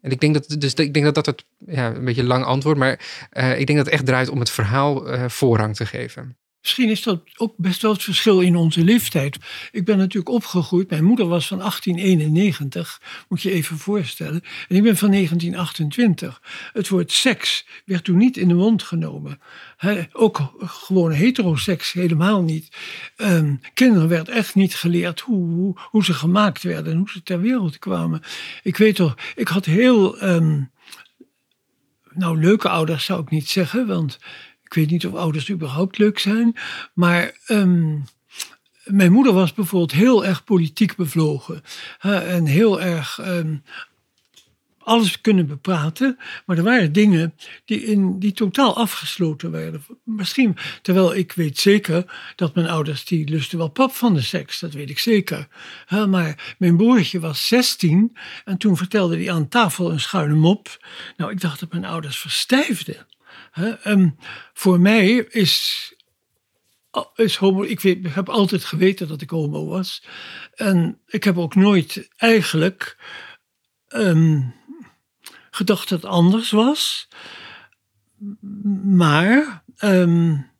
En ik denk dat, dus ik denk dat dat het ja, een beetje lang antwoord, maar uh, ik denk dat het echt draait om het verhaal uh, voorrang te geven. Misschien is dat ook best wel het verschil in onze leeftijd. Ik ben natuurlijk opgegroeid. Mijn moeder was van 1891, moet je even voorstellen. En ik ben van 1928. Het woord seks werd toen niet in de mond genomen. ook gewoon heteroseks helemaal niet. Um, kinderen werd echt niet geleerd hoe, hoe, ze gemaakt werden en hoe ze ter wereld kwamen. Ik weet toch, ik had heel. Um, nou, leuke ouders zou ik niet zeggen, want ik weet niet of ouders überhaupt leuk zijn. Maar um, mijn moeder was bijvoorbeeld heel erg politiek bevlogen. en heel erg um, alles kunnen bepraten. Maar er waren dingen die, in, die totaal afgesloten werden. Misschien, terwijl ik weet zeker dat mijn ouders, die lusten wel pap van de seks. Dat weet ik zeker. maar mijn broertje was 16 en toen vertelde hij aan tafel een schuine mop. Nou, ik dacht dat mijn ouders verstijfden. Um, voor mij is, is homo. Ik weet, heb altijd geweten dat ik homo was. En ik heb ook nooit eigenlijk um, gedacht dat het anders was. Maar um,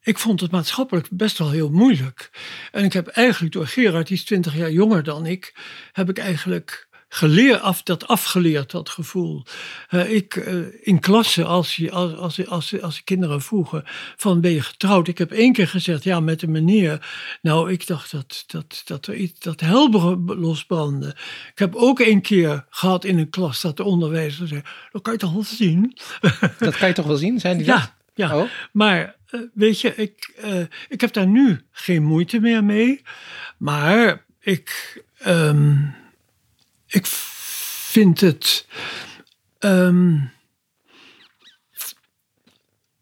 ik vond het maatschappelijk best wel heel moeilijk. En ik heb eigenlijk door Gerard, die is twintig jaar jonger dan ik, heb ik eigenlijk geleerd, af, dat afgeleerd, dat gevoel. Uh, ik, uh, in klasse, als, je, als, als, als, als kinderen vroegen van ben je getrouwd? Ik heb één keer gezegd ja met een meneer. Nou, ik dacht dat, dat, dat er iets, dat helder losbrandde. Ik heb ook één keer gehad in een klas dat de onderwijzer zei, dat kan je toch wel zien? Dat kan je toch wel zien, zijn die Ja, dat? ja. Oh. maar uh, weet je, ik, ik heb daar nu geen moeite meer mee. Maar ik... Um, ik vind het. Um,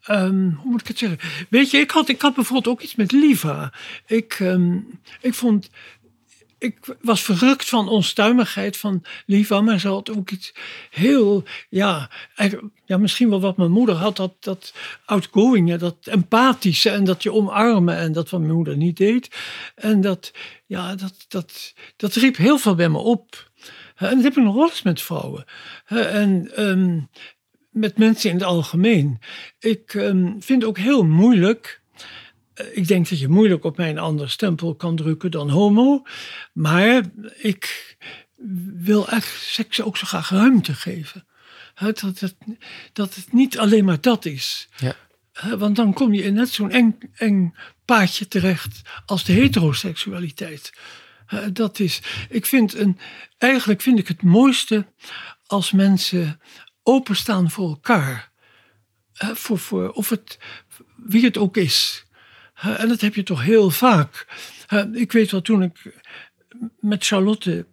um, hoe moet ik het zeggen? Weet je, ik had, ik had bijvoorbeeld ook iets met Liva. Ik, um, ik vond. Ik was verrukt van onstuimigheid van Liva, maar ze had ook iets heel, ja, ja misschien wel wat mijn moeder had, dat, dat outgoing, dat empathische en dat je omarmen en dat wat mijn moeder niet deed. En dat, ja, dat, dat, dat riep heel veel bij me op. En dat heb ik nog wel eens met vrouwen. En um, met mensen in het algemeen. Ik um, vind het ook heel moeilijk. Eh, ik denk dat je moeilijk op mij een ander stempel kan drukken dan homo. Maar ik wil echt seks ook zo graag ruimte geven. Dat het, dat het niet alleen maar dat is. Ja. Want dan kom je in net zo'n eng, eng paadje terecht als de heteroseksualiteit. Dat is, ik vind een, eigenlijk vind ik het mooiste als mensen openstaan voor elkaar. Voor, voor, of het, wie het ook is. En dat heb je toch heel vaak. Ik weet wel, toen ik met Charlotte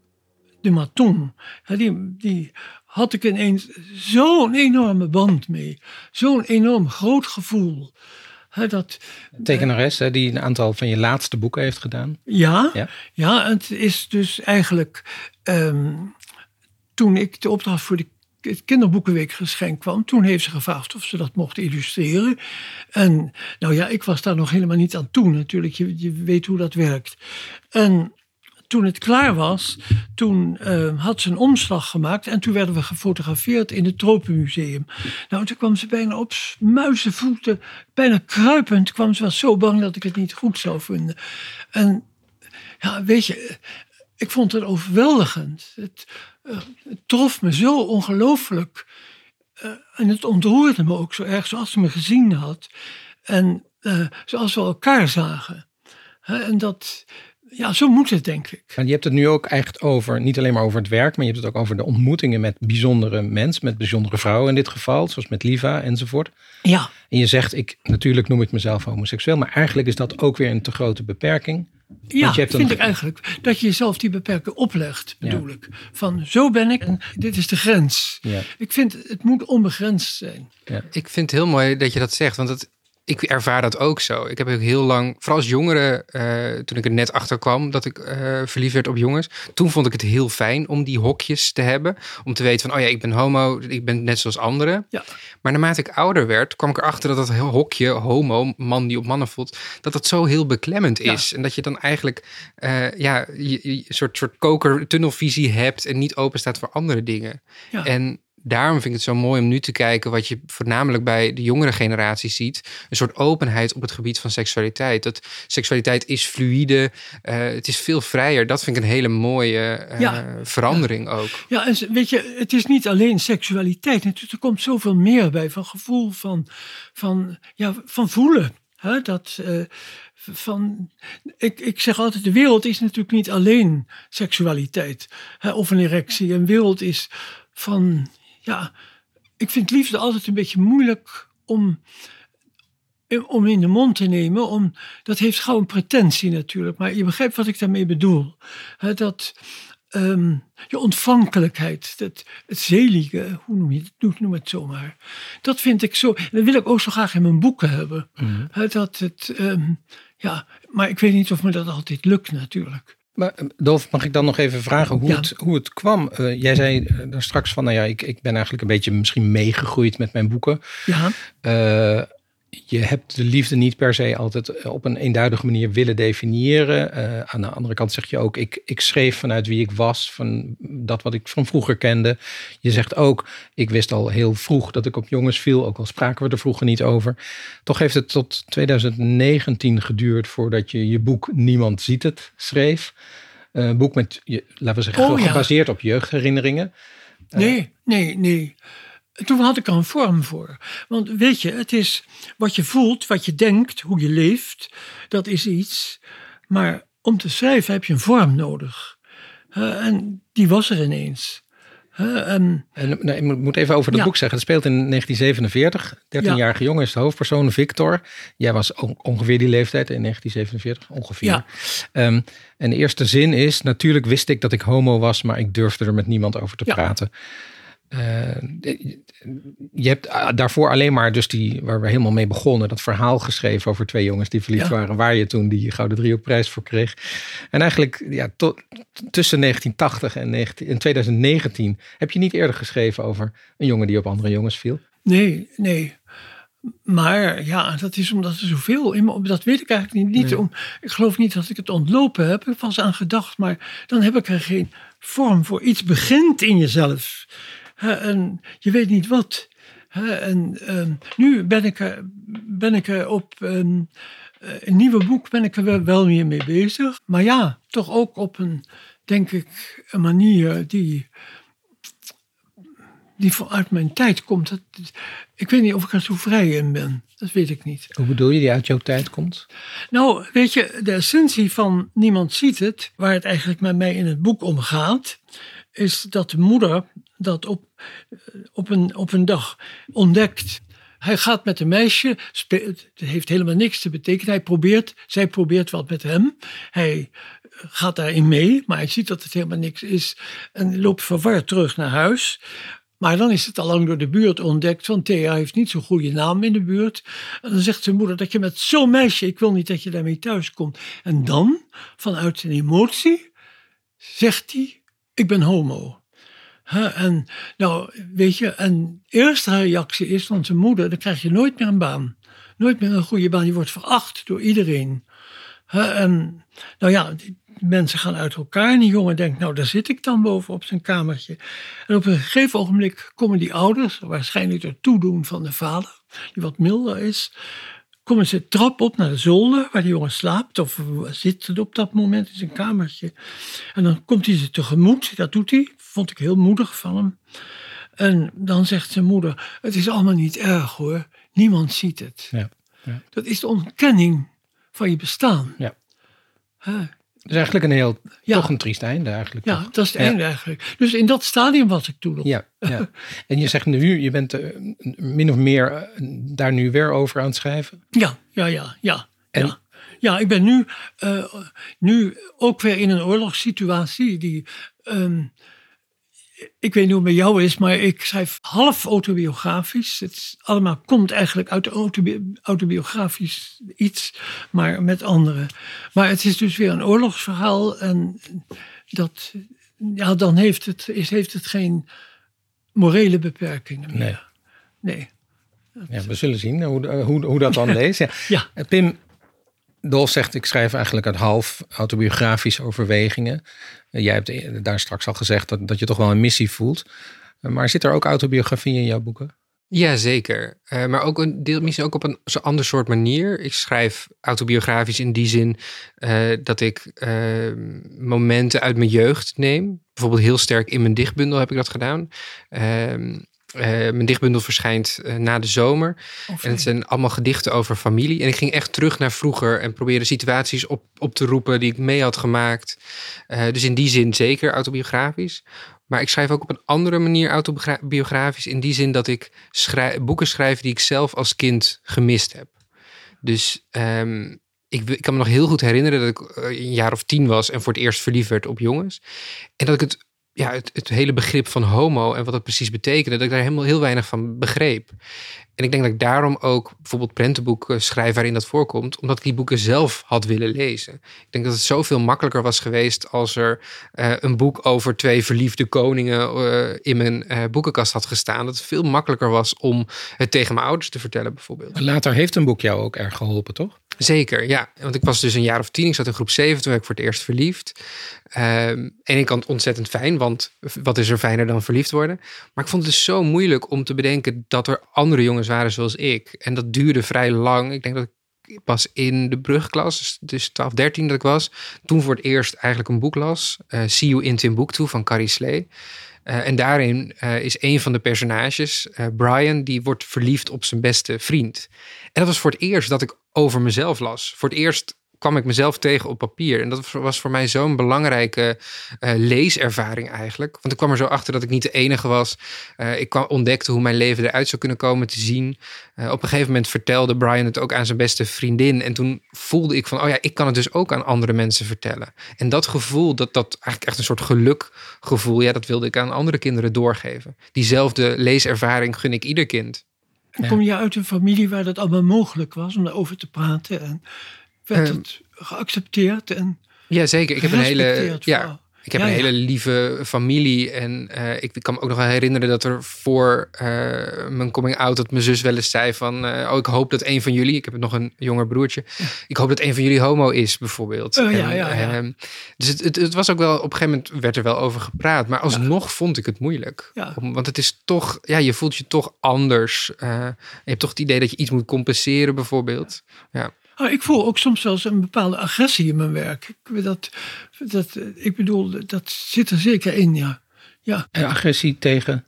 de Maton, die, die had ik ineens zo'n enorme band mee. Zo'n enorm groot gevoel. Dat, Tekenares, die een aantal van je laatste boeken heeft gedaan. Ja, ja. ja het is dus eigenlijk um, toen ik de opdracht voor de het kinderboekenweek geschenk kwam, toen heeft ze gevraagd of ze dat mocht illustreren. En nou ja, ik was daar nog helemaal niet aan toe natuurlijk. Je, je weet hoe dat werkt. En toen het klaar was, toen uh, had ze een omslag gemaakt en toen werden we gefotografeerd in het Tropenmuseum. Nou, toen kwam ze bijna op muizenvoeten, bijna kruipend, kwam ze was zo bang dat ik het niet goed zou vinden. En ja, weet je, ik vond het overweldigend. Het, het trof me zo ongelooflijk. Uh, en het ontroerde me ook zo erg, zoals ze me gezien had. En uh, zoals we elkaar zagen. en dat, ja, zo moet het, denk ik. En je hebt het nu ook echt over, niet alleen maar over het werk, maar je hebt het ook over de ontmoetingen met bijzondere mensen, met bijzondere vrouwen in dit geval, zoals met Liva enzovoort. Ja. En je zegt, ik, natuurlijk noem ik mezelf homoseksueel, maar eigenlijk is dat ook weer een te grote beperking. Ja, vind een... ik eigenlijk. Dat je jezelf die beperking oplegt, bedoel ja. ik. Van zo ben ik en dit is de grens. Ja. Ik vind het moet onbegrensd zijn. Ja. Ik vind het heel mooi dat je dat zegt, want het, ik ervaar dat ook zo. Ik heb ook heel lang, vooral als jongere, uh, toen ik er net achter kwam dat ik uh, verliefd werd op jongens. Toen vond ik het heel fijn om die hokjes te hebben. Om te weten van, oh ja, ik ben homo, ik ben net zoals anderen. Ja. Maar naarmate ik ouder werd, kwam ik erachter dat dat hokje, homo, man die op mannen voelt, dat dat zo heel beklemmend is. En dat je dan eigenlijk uh, ja, je, soort, soort koker-tunnelvisie hebt en niet open staat voor andere dingen. Ja. En daarom vind ik het zo mooi om nu te kijken wat je voornamelijk bij de jongere generatie ziet. Een soort openheid op het gebied van seksualiteit. Dat seksualiteit is fluïde, uh, het is veel vrijer. Dat vind ik een hele mooie uh, Ja. verandering ook. Ja, en weet je, het is niet alleen seksualiteit. Natuurlijk, er komt zoveel meer bij. Van gevoel, van, van, ja, van voelen. Hè? Dat, eh, van, ik, ik zeg altijd, de wereld is natuurlijk niet alleen seksualiteit. Hè? Of een erectie. Een wereld is van, ja, ik vind liefde altijd een beetje moeilijk om, om in de mond te nemen. Om, dat heeft gauw een pretentie natuurlijk. Maar je begrijpt wat ik daarmee bedoel. Dat ehm, je ontvankelijkheid, het, het zelige, hoe noem je het, noem, het zomaar. Dat vind ik zo, en dat wil ik ook zo graag in mijn boeken hebben. Hè, dat het, ehm, ja, maar ik weet niet of me dat altijd lukt natuurlijk. Maar eh, Dolf, mag ik dan nog even vragen hoe, Ja. het, hoe het kwam? Eh, jij zei eh, daar straks van, nou ja, ik, ik ben eigenlijk een beetje misschien meegegroeid met mijn boeken. Ja, je hebt de liefde niet per se altijd op een eenduidige manier willen definiëren. Eh, aan de andere kant zeg je ook, ik, ik schreef vanuit wie ik was, van dat wat ik van vroeger kende. Je zegt ook, ik wist al heel vroeg dat ik op jongens viel, ook al spraken we er vroeger niet over. Toch heeft het tot 2019 geduurd voordat je je boek Niemand ziet het schreef. Eh, Een boek met, laten we zeggen, Oh, ja. gebaseerd op jeugdherinneringen. nee, nee, nee. Toen had ik er een vorm voor. Want weet je, het is wat je voelt, wat je denkt, hoe je leeft, dat is iets. Maar om te schrijven heb je een vorm nodig. En die was er ineens. En En, nee, ik moet- even over het Ja. boek zeggen. Het speelt in 1947. 13-jarige jongen is de hoofdpersoon, Victor. Jij was on- ongeveer die leeftijd in 1947, ongeveer. Ja. Ehm, en de eerste zin is, natuurlijk wist ik dat ik homo was, maar ik durfde er met niemand over te Ja. praten. Eh, je hebt ah, daarvoor alleen maar, dus die, waar we helemaal mee begonnen, dat verhaal geschreven over twee jongens die verliefd Ja. waren, waar je toen die Gouden Driehoekprijs voor kreeg. En eigenlijk, ja, tot, tussen 1980 en, 19 en 2019 heb je niet eerder geschreven over een jongen die op andere jongens viel. Nee, nee. Maar ja, dat is omdat er zoveel in me. Dat weet ik eigenlijk niet. niet Nee. om, ik geloof niet dat ik het ontlopen heb. Ik was aan gedacht, maar dan heb ik er geen vorm voor. Iets begint in jezelf. En je weet niet wat. En ehm, nu ben ik er, ben ik er op ehm, eh, een nieuwe boek ben ik er wel, wel meer mee bezig. Maar ja, toch ook op een, denk ik, een manier die die vanuit mijn tijd komt. Dat, ik weet niet of ik er zo vrij in ben. Dat weet ik niet. Hoe bedoel je, die uit jouw tijd komt? Nou, weet je, de essentie van Niemand ziet het, waar het eigenlijk met mij in het boek om gaat, is dat de moeder dat op, op, een, op een dag ontdekt. Hij gaat met een meisje, het heeft helemaal niks te betekenen. Hij probeert, zij probeert wat met hem. Hij gaat daarin mee, maar hij ziet dat het helemaal niks is en loopt verward terug naar huis. Maar dan is het al lang door de buurt ontdekt, want Thea heeft niet zo'n goede naam in de buurt. En dan zegt zijn moeder dat je met zo'n meisje, ik wil niet dat je daarmee thuis komt. En dan, vanuit zijn emotie, zegt hij, ik ben homo. Hè, en nou, weet je, en eerste reactie is van zijn moeder, dan krijg je nooit meer een baan. Nooit meer een goede baan, je wordt veracht door iedereen. En nou ja, mensen gaan uit elkaar en die jongen denkt, nou daar zit ik dan boven op zijn kamertje. En op een gegeven ogenblik komen die ouders, waarschijnlijk door toedoen van de vader, die wat milder is, komen ze trap op naar de zolder waar die jongen slaapt of zit op dat moment in zijn kamertje. En dan komt hij ze tegemoet, dat doet hij, vond ik heel moedig van hem. En dan zegt zijn moeder, het is allemaal niet erg hoor, niemand ziet het. Ja, ja. Dat is de ontkenning van je bestaan. Ja. Dus eigenlijk een heel, Ja. toch een triest einde eigenlijk. Ja, toch? dat is het Ja. einde eigenlijk. Dus in dat stadium was ik toen nog. Ja, ja. En je zegt nu, je bent eh, min of meer eh, daar nu weer over aan het schrijven. Ja, ja, ja, ja. En- ja. ja ik ben nu, eh, nu ook weer in een oorlogssituatie die. ehm, ik weet niet hoe het met jou is, maar ik schrijf half autobiografisch. Het is allemaal komt eigenlijk uit autobi autobiografisch iets, maar met anderen. Maar het is dus weer een oorlogsverhaal en dat, ja, dan heeft het, is, heeft het geen morele beperkingen meer. Nee. nee. Ja, we zullen zien hoe, hoe, hoe dat dan leest. Ja. ja. Pim, Dolf zegt, ik schrijf eigenlijk uit half autobiografische overwegingen. Eh, jij hebt daar straks al gezegd dat, dat je toch wel een missie voelt. Eh, maar zit er ook autobiografie in jouw boeken? Ja, zeker. Uh, maar ook een deel, misschien ook op een ander soort manier. Ik schrijf autobiografisch in die zin dat ik uh, momenten uit mijn jeugd neem. Bijvoorbeeld heel sterk in mijn dichtbundel heb ik dat gedaan. Ehm, uh, mijn dichtbundel verschijnt uh, na de zomer. Oh, en het zijn allemaal gedichten over familie. En ik ging echt terug naar vroeger en probeerde situaties op, op te roepen die ik mee had gemaakt. Uh, dus in die zin zeker autobiografisch. Maar ik schrijf ook op een andere manier autobiografisch. In die zin dat ik schrijf, boeken schrijf die ik zelf als kind gemist heb. Dus um, ik, ik, kan me nog heel goed herinneren dat ik een jaar of tien was en voor het eerst verliefd werd op jongens. En dat ik het ja, het, het, hele begrip van homo en wat dat precies betekende, dat ik daar helemaal heel weinig van begreep. En ik denk dat ik daarom ook bijvoorbeeld prentenboeken schrijf waarin dat voorkomt, omdat ik die boeken zelf had willen lezen. Ik denk dat het zoveel makkelijker was geweest als er uh, een boek over twee verliefde koningen uh, in mijn uh, boekenkast had gestaan. Dat het veel makkelijker was om het tegen mijn ouders te vertellen, bijvoorbeeld. Later heeft een boek jou ook erg geholpen, toch? Zeker, ja. Want ik was dus een jaar of tien. Ik zat in groep zeven. Toen werd ik voor het eerst verliefd. Um, en ik kant ontzettend fijn, want wat is er fijner dan verliefd worden? Maar ik vond het dus zo moeilijk om te bedenken dat er andere jongens waren zoals ik. En dat duurde vrij lang. Ik denk dat ik pas in de brugklas, dus 12, 13 dat ik was, toen voor het eerst eigenlijk een boek las. Uh, See You in Timbuktu van Carrie Slee. Uh, en daarin uh, is een van de personages, uh, Brian, die wordt verliefd op zijn beste vriend. En dat was voor het eerst dat ik over mezelf las. Voor het eerst kwam ik mezelf tegen op papier. En dat was voor mij zo'n belangrijke uh, leeservaring eigenlijk. Want ik kwam er zo achter dat ik niet de enige was. Uh, ik kwam, ontdekte hoe mijn leven eruit zou kunnen komen te zien. Uh, op een gegeven moment vertelde Brian het ook aan zijn beste vriendin. En toen voelde ik van, oh ja, ik kan het dus ook aan andere mensen vertellen. En dat gevoel, dat, dat eigenlijk echt een soort gelukgevoel, ja, dat wilde ik aan andere kinderen doorgeven. Diezelfde leeservaring gun ik ieder kind. En kom je uit een familie waar dat allemaal mogelijk was om daarover te praten? En werd um, het geaccepteerd en Ja, zeker. Ik heb een hele, ja, ik heb ja, een hele lieve familie. En uh, ik kan me ook nog wel herinneren dat er voor uh, mijn coming out... dat mijn zus wel eens zei van... Uh, oh, ik hoop dat een van jullie... Ik heb nog een jonger broertje. Ik hoop dat een van jullie homo is, bijvoorbeeld. Ja, en, ja. Ehm, dus het, het, het, was ook wel... Op een gegeven moment werd er wel over gepraat. Maar alsnog vond ik het moeilijk. Om, want het is toch... Ja, je voelt je toch anders. je hebt toch het idee dat je iets moet compenseren, bijvoorbeeld. Ja. Oh, ik voel ook soms wel eens een bepaalde agressie in mijn werk. Ik, dat, dat, ik bedoel, dat zit er zeker in, ja. ja. En agressie tegen?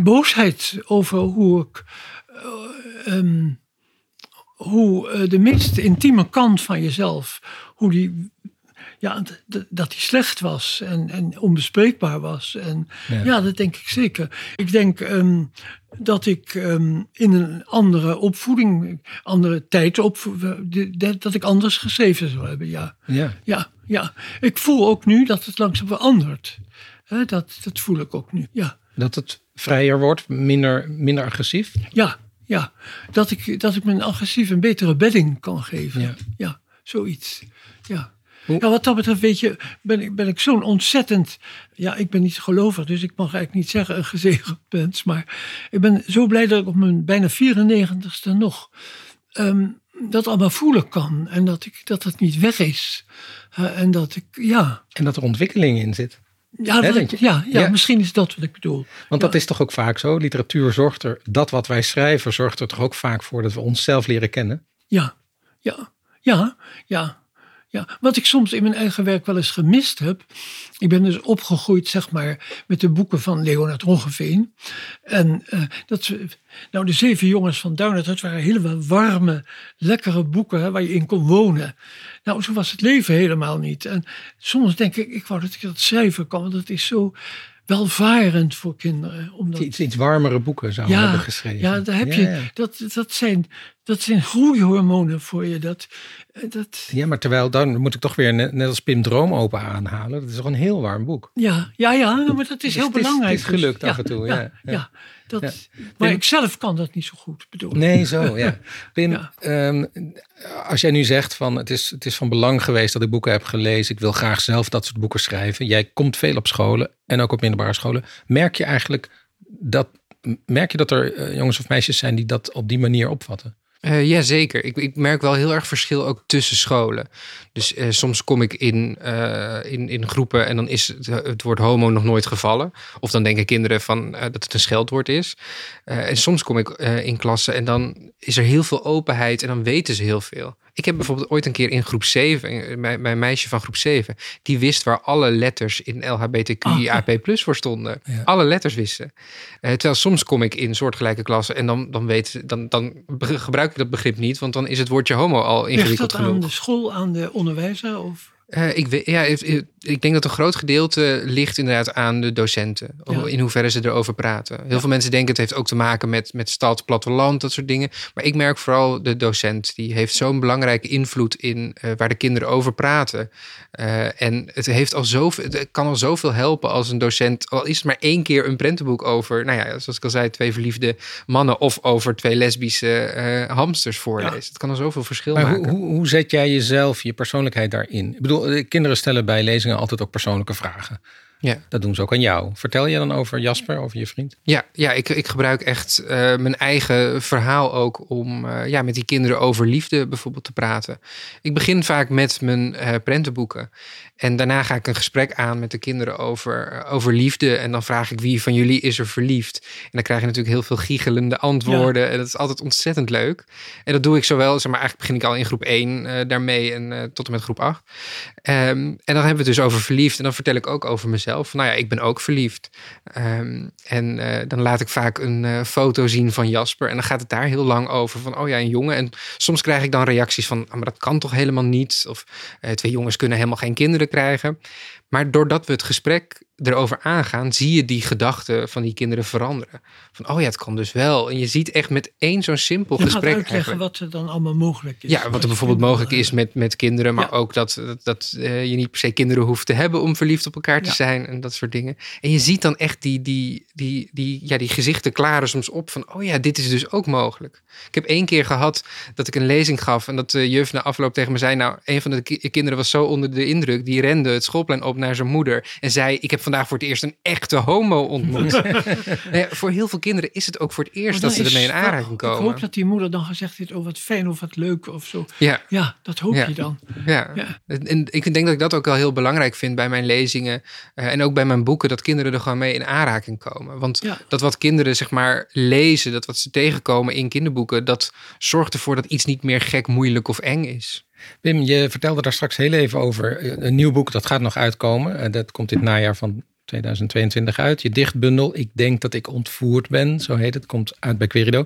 Boosheid over hoe ik. Uh, um, hoe uh, de meest intieme kant van jezelf, hoe die ja, dat hij slecht was en, en onbespreekbaar was. En ja. ja dat denk ik zeker. Ik denk um, dat ik um, in een andere opvoeding, andere tijd, op, dat ik anders geschreven zou hebben. Ja. Ja. ja, ja. Ik voel ook nu dat het langzaam verandert. He, dat, dat voel ik ook nu, ja. Dat het vrijer wordt, minder, minder agressief? Ja, ja. Dat ik, dat ik mijn agressief een betere bedding kan geven. Ja, ja zoiets. Ja. Ja, wat dat betreft, weet je, ben ik, ben ik zo'n ontzettend. Ja, ik ben niet gelovig, dus ik mag eigenlijk niet zeggen een gezegend mens. Maar ik ben zo blij dat ik op mijn bijna 94ste nog. Um, dat allemaal voelen kan. En dat, ik, dat het niet weg is. Uh, en dat ik, ja. En dat er ontwikkeling in zit. Ja, He, ja, ja, ja, misschien is dat wat ik bedoel. Want ja. dat is toch ook vaak zo? Literatuur zorgt er, dat wat wij schrijven, zorgt er toch ook vaak voor dat we onszelf leren kennen? Ja, ja, ja, ja. Ja, wat ik soms in mijn eigen werk wel eens gemist heb. Ik ben dus opgegroeid, zeg maar, met de boeken van Leonard Roggeveen. En uh, dat, nou, de zeven jongens van Downert, dat waren hele warme, lekkere boeken hè, waar je in kon wonen. Nou, zo was het leven helemaal niet. En soms denk ik, ik wou dat ik dat schrijven kan, want dat is zo welvarend voor kinderen. Omdat... Iets, iets warmere boeken zou ja, hebben geschreven. Ja, daar heb je, Dat, dat zijn dat zijn groeihormonen voor je. Dat, eh, dat, Ja, maar terwijl dan moet ik toch weer net, net als Pim Droom open aanhalen. Dat is toch een heel warm boek. ja, ja, ja, maar dat is Dus heel het is- belangrijk. het is gelukt Dus, af en toe, ja, Ja, ja. ja. dat. Maar Pim- ik zelf kan dat niet zo goed, bedoel. Nee, zo, ja. Pim, ehm, als jij nu zegt van het is, het is van belang geweest dat ik boeken heb gelezen. Ik wil graag zelf dat soort boeken schrijven. Jij komt veel op scholen en ook op middelbare scholen. Merk je eigenlijk dat, merk je dat er eh, jongens of meisjes zijn die dat op die manier opvatten? Eh ja, zeker. Ik, ik merk wel heel erg verschil ook tussen scholen. Dus eh, soms kom ik in, eh, in, in groepen en dan is het, het woord homo nog nooit gevallen. Of dan denken kinderen van, dat het een scheldwoord is. En soms kom ik in klassen en dan is er heel veel openheid en dan weten ze heel veel. Ik heb bijvoorbeeld ooit een keer in groep 7, eh, mijn, mijn meisje van groep 7, die wist waar alle letters in LHBTQIAP voor stonden. Ja. Alle letters wisten. Eh, terwijl soms kom ik in soortgelijke klassen en dan, dan, weten, dan, dan gebruik ik dat begrip niet, want dan is het woordje homo al Ligt ingewikkeld dat aan genoeg. de school, aan de onderwijzer? Of? Eh, ik, weet, ja, ik, denk dat een groot gedeelte ligt inderdaad aan de docenten. Ja. In hoeverre ze erover praten. Heel veel mensen denken het heeft ook te maken met, met stad, platteland, dat soort dingen. Maar ik merk vooral de docent. Die heeft zo'n belangrijke invloed in eh, waar de kinderen over praten. Eh, en het, heeft al zoveel, het kan al zoveel helpen als een docent... al is het maar één keer een prentenboek over... nou ja, zoals ik al zei, twee verliefde mannen... of over twee lesbische hamsters voorleest. Het kan al zoveel verschil Maar maken. hoe, hoe, hoe zet jij jezelf, je persoonlijkheid daarin? Ik bedoel, kinderen stellen bij lezingen altijd ook persoonlijke vragen. Ja. Dat doen ze ook aan jou. Vertel je dan over Jasper, over je vriend? Ja, ja ik, ik gebruik echt eh, mijn eigen verhaal ook om eh, ja, met die kinderen over liefde bijvoorbeeld te praten. Ik begin vaak met mijn eh prentenboeken. En daarna ga ik een gesprek aan met de kinderen over, over liefde. En dan vraag ik wie van jullie is er verliefd. En dan krijg je natuurlijk heel veel giechelende antwoorden. En dat is altijd ontzettend leuk. En dat doe ik zowel, zeg maar, eigenlijk begin ik al in groep 1 eh, daarmee en eh, tot en met groep 8. Ehm, en dan hebben we het dus over verliefd. En dan vertel ik ook over mezelf. Van, nou ja, ik ben ook verliefd. Ehm, en eh, dan laat ik vaak een eh, foto zien van Jasper. En dan gaat het daar heel lang over. Van, oh ja, een jongen. En soms krijg ik dan reacties van, ah, maar dat kan toch helemaal niet? Of eh, twee jongens kunnen helemaal geen kinderen krijgen. Maar doordat we het gesprek erover aangaan, zie je die gedachten van die kinderen veranderen. Van, oh ja, het kan dus wel. En je ziet echt met één zo'n simpel Je gaat gesprek uitleggen eigenlijk- wat er dan allemaal mogelijk is. ja, wat er bijvoorbeeld mogelijk is met, met kinderen, maar Ja. ook dat, dat, dat eh, je niet per se kinderen hoeft te hebben om verliefd op elkaar te Ja. zijn en dat soort dingen. En je ziet dan echt die, die, die, die, ja, die gezichten klaren soms op van, oh ja, dit is dus ook mogelijk. Ik heb één keer gehad dat ik een lezing gaf en dat de juf na afloop tegen me zei, nou, een van de ki- kinderen was zo onder de indruk, die rende het schoolplein op naar zijn moeder en zei, ik heb vandaag voor het eerst een echte homo ontmoet. Nou ja, voor heel veel kinderen is het ook voor het eerst dat ze ermee in aanraking Ik komen. hoop dat die moeder dan gezegd heeft, oh wat fijn of wat leuk of zo. Ja, Ja, dat hoop Ja. je dan. Ja. Ja. En ik denk dat ik dat ook wel heel belangrijk vind bij mijn lezingen eh, en ook bij mijn boeken, dat kinderen er gewoon mee in aanraking komen. Want dat wat kinderen zeg maar lezen, dat wat ze tegenkomen in kinderboeken, dat zorgt ervoor dat iets niet meer gek, moeilijk of eng is. Wim, je vertelde daar straks heel even over eh, een nieuw boek dat gaat nog uitkomen. Eh, Dat komt dit najaar van 2022 uit. Je dichtbundel Ik denk dat ik ontvoerd ben, zo heet het. Komt uit bij Querido.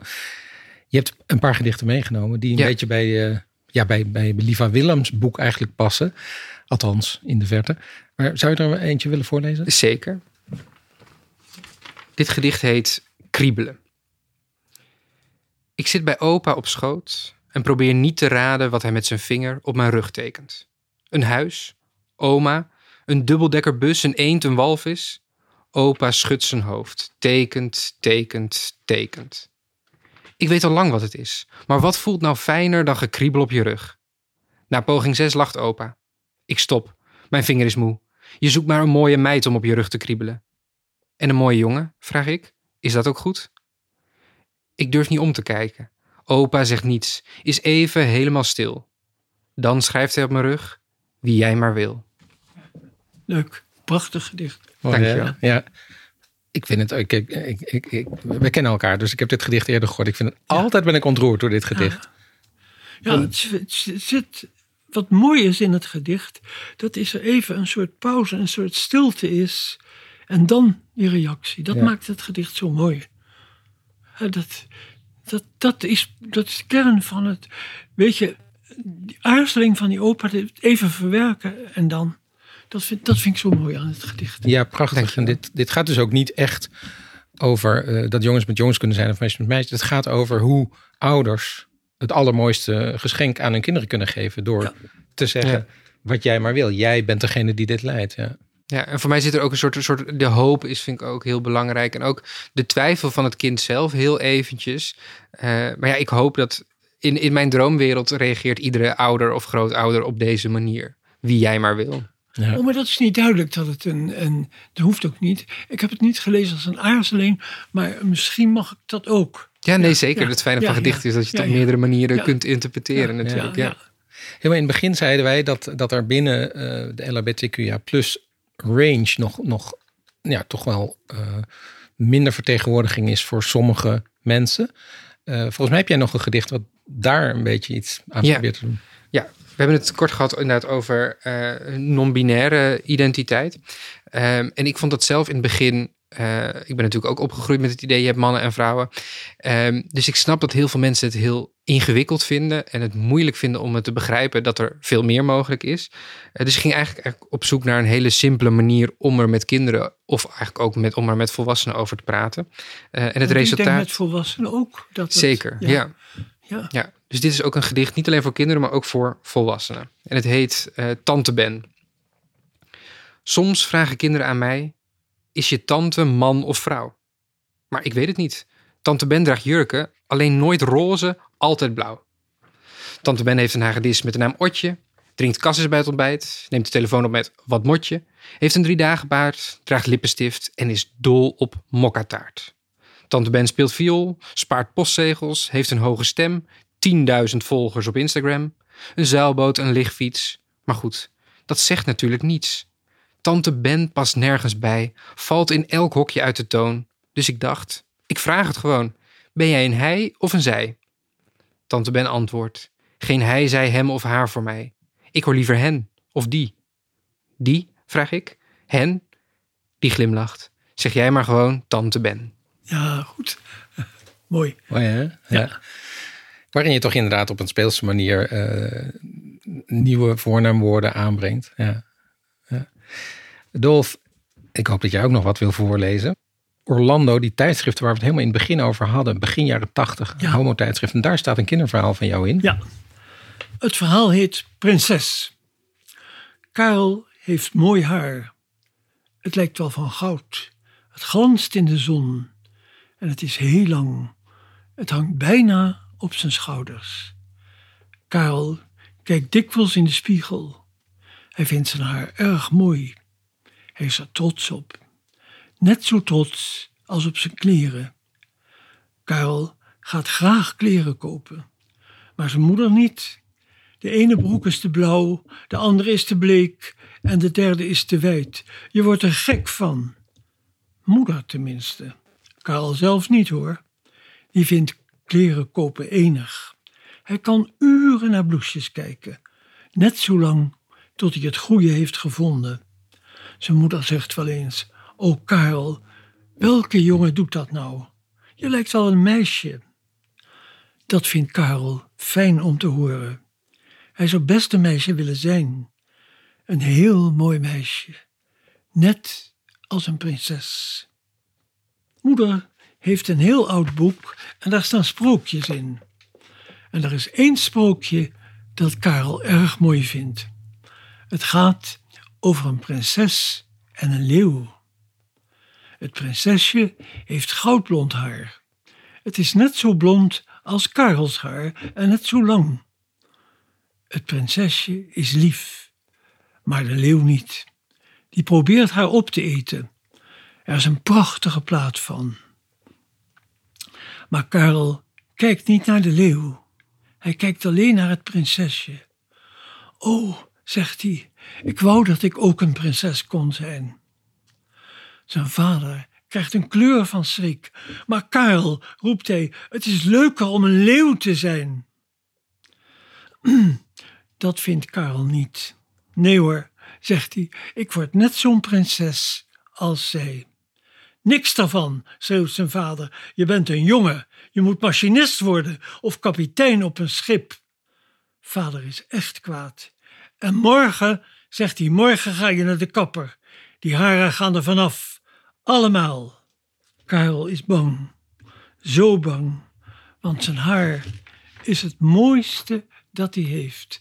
Je hebt een paar gedichten meegenomen die een Ja. beetje bij, eh, ja, bij, bij Liva Willems boek eigenlijk passen. Althans, in de verte. Maar zou je er eentje willen voorlezen? Zeker. Dit gedicht heet Kriebelen. Ik zit bij opa op schoot en probeer niet te raden wat hij met zijn vinger op mijn rug tekent. Een huis, oma, een dubbeldekkerbus, een eend, een walvis. Opa schudt zijn hoofd, tekent, tekent, tekent. Ik weet al lang wat het is, maar wat voelt nou fijner dan gekriebel op je rug? Na poging 6 lacht opa. Ik stop, mijn vinger is moe. Je zoekt maar een mooie meid om op je rug te kriebelen. En een mooie jongen, vraag ik. Is dat ook goed? Ik durf niet om te kijken. Opa zegt niets, is even helemaal stil. Dan schrijft hij op mijn rug, wie jij maar wil. Leuk, prachtig gedicht. Mooi, Dankjewel. Ja. Ik vind het, ik, ik, ik, ik, ik- we kennen elkaar, dus ik heb dit gedicht eerder gehoord. Ik vind het altijd ben ik ontroerd door dit gedicht. Ja, het, z- het z- zit, wat mooi is in het gedicht, dat is er even een soort pauze, een soort stilte is. En dan die reactie. Dat Ja. maakt het gedicht zo mooi. Dat, dat, dat, is, dat is de kern van het. Weet je, die aarzeling van die opa, even verwerken en dan. Dat vind, dat vind ik zo mooi aan het gedicht. Ja, prachtig. En dit, dit gaat dus ook niet echt over eh, dat jongens met jongens kunnen zijn of meisjes met meisjes. Het gaat over hoe ouders het allermooiste geschenk aan hun kinderen kunnen geven. Door Ja. te zeggen Ja. wat jij maar wil. Jij bent degene die dit leidt. Ja. Ja, en voor mij zit er ook een soort, een soort. De hoop is, vind ik ook heel belangrijk. En ook de twijfel van het kind zelf, heel eventjes. Eh, maar ja, ik hoop dat. In, in mijn droomwereld reageert iedere ouder of grootouder op deze manier. Wie jij maar wil. Ja. Oh, maar dat is niet duidelijk dat het een, een. Dat hoeft ook niet. Ik heb het niet gelezen als een aarzeling, maar misschien mag ik dat ook. Ja, nee, Ja, zeker. ja, het fijne ja, van gedichten ja. is dat je het Ja, op ja. meerdere manieren Ja. kunt interpreteren, natuurlijk. Ja, Helemaal in het begin zeiden wij dat, dat er binnen eh, de LHBTQIA plus range nog, nog ja, toch wel eh, minder vertegenwoordiging is voor sommige mensen. Eh, volgens mij heb jij nog een gedicht wat daar een beetje iets aan Ja. probeert te doen. Ja, we hebben het kort gehad inderdaad over eh, non-binaire identiteit. Ehm, en ik vond dat zelf in het begin. Eh, ik ben natuurlijk ook opgegroeid met het idee: je hebt mannen en vrouwen. Ehm, dus ik snap dat heel veel mensen het heel ingewikkeld vinden en het moeilijk vinden om het te begrijpen dat er veel meer mogelijk is. Eh, dus ik ging eigenlijk, eigenlijk op zoek naar een hele simpele manier om er met kinderen, of eigenlijk ook met, om er met volwassenen over te praten. Eh, en het Want Ik denk resultaat. met volwassenen ook. Dat het- Zeker, ja. ja. Ja, dus dit is ook een gedicht niet alleen voor kinderen, maar ook voor volwassenen. En het heet Tante Ben. Soms vragen kinderen aan mij: is je tante man of vrouw? Maar ik weet het niet. Tante Ben draagt jurken, alleen nooit roze, altijd blauw. Tante Ben heeft een hagedis met de naam Otje, drinkt kasses bij het ontbijt, neemt de telefoon op met wat motje, heeft een drie dagen baard, draagt lippenstift en is dol op mokkataart. Tante Ben speelt viool, spaart postzegels, heeft een hoge stem, 10.000 volgers op Instagram, een zeilboot, een lichtfiets. Maar goed, dat zegt natuurlijk niets. Tante Ben past nergens bij, valt in elk hokje uit de toon. Dus ik dacht, ik vraag het gewoon. Ben jij een hij of een zij? Tante Ben antwoordt, geen hij, zij, hem of haar voor mij. Ik hoor liever hen of die. Die, vraag ik. Hen? Die glimlacht. Zeg jij maar gewoon Tante Ben. Ja, goed. Mooi. Mooi hè? Ja. Waarin je toch inderdaad op een speelse manier eh, nieuwe voornaamwoorden aanbrengt. Ja. Dolf, ik hoop dat jij ook nog wat wil voorlezen. Orlando, die tijdschrift waar we het helemaal in het begin over hadden, begin jaren tachtig, Ja. homo-tijdschrift. En daar staat een kinderverhaal van jou in. Ja. Het verhaal heet Prinses. Karel heeft mooi haar. Het lijkt wel van goud. Het glanst in de zon. En het is heel lang. Het hangt bijna op zijn schouders. Karel kijkt dikwijls in de spiegel. Hij vindt zijn haar erg mooi. Hij is er trots op. Net zo trots als op zijn kleren. Karel gaat graag kleren kopen maar zijn moeder niet. De ene broek is te blauw, de andere is te bleek en de derde is te wijd. Je wordt er gek van. Moeder tenminste. Karel zelf niet hoor. Die vindt kleren kopen enig. Hij kan uren naar bloesjes kijken. Net zo lang tot hij het goede heeft gevonden. Zijn moeder zegt wel eens: O Karel, welke jongen doet dat nou? Je lijkt al een meisje. Dat vindt Karel fijn om te horen. Hij zou best een meisje willen zijn. Een heel mooi meisje. Net als een prinses. Moeder heeft een heel oud boek en daar staan sprookjes in. En er is één sprookje dat Karel erg mooi vindt. Het gaat over een prinses en een leeuw. Het prinsesje heeft goudblond haar. Het is net zo blond als Karels haar en net zo lang. Het prinsesje is lief, maar de leeuw niet. Die probeert haar op te eten. Er is een prachtige plaat van. Maar Karel kijkt niet naar de leeuw. Hij kijkt alleen naar het prinsesje. Oh, zegt hij, ik wou dat ik ook een prinses kon zijn. Zijn vader krijgt een kleur van schrik. Maar Karel, roept hij, het is leuker om een leeuw te zijn. Dat vindt Karel niet. Nee hoor, zegt hij, ik word net zo'n prinses als zij. Niks daarvan, schreeuwt zijn vader. Je bent een jongen. Je moet machinist worden of kapitein op een schip. Vader is echt kwaad. En morgen, zegt hij, morgen ga je naar de kapper. Die haren gaan er vanaf. Allemaal. Karel is bang. Zo bang. Want zijn haar is het mooiste dat hij heeft.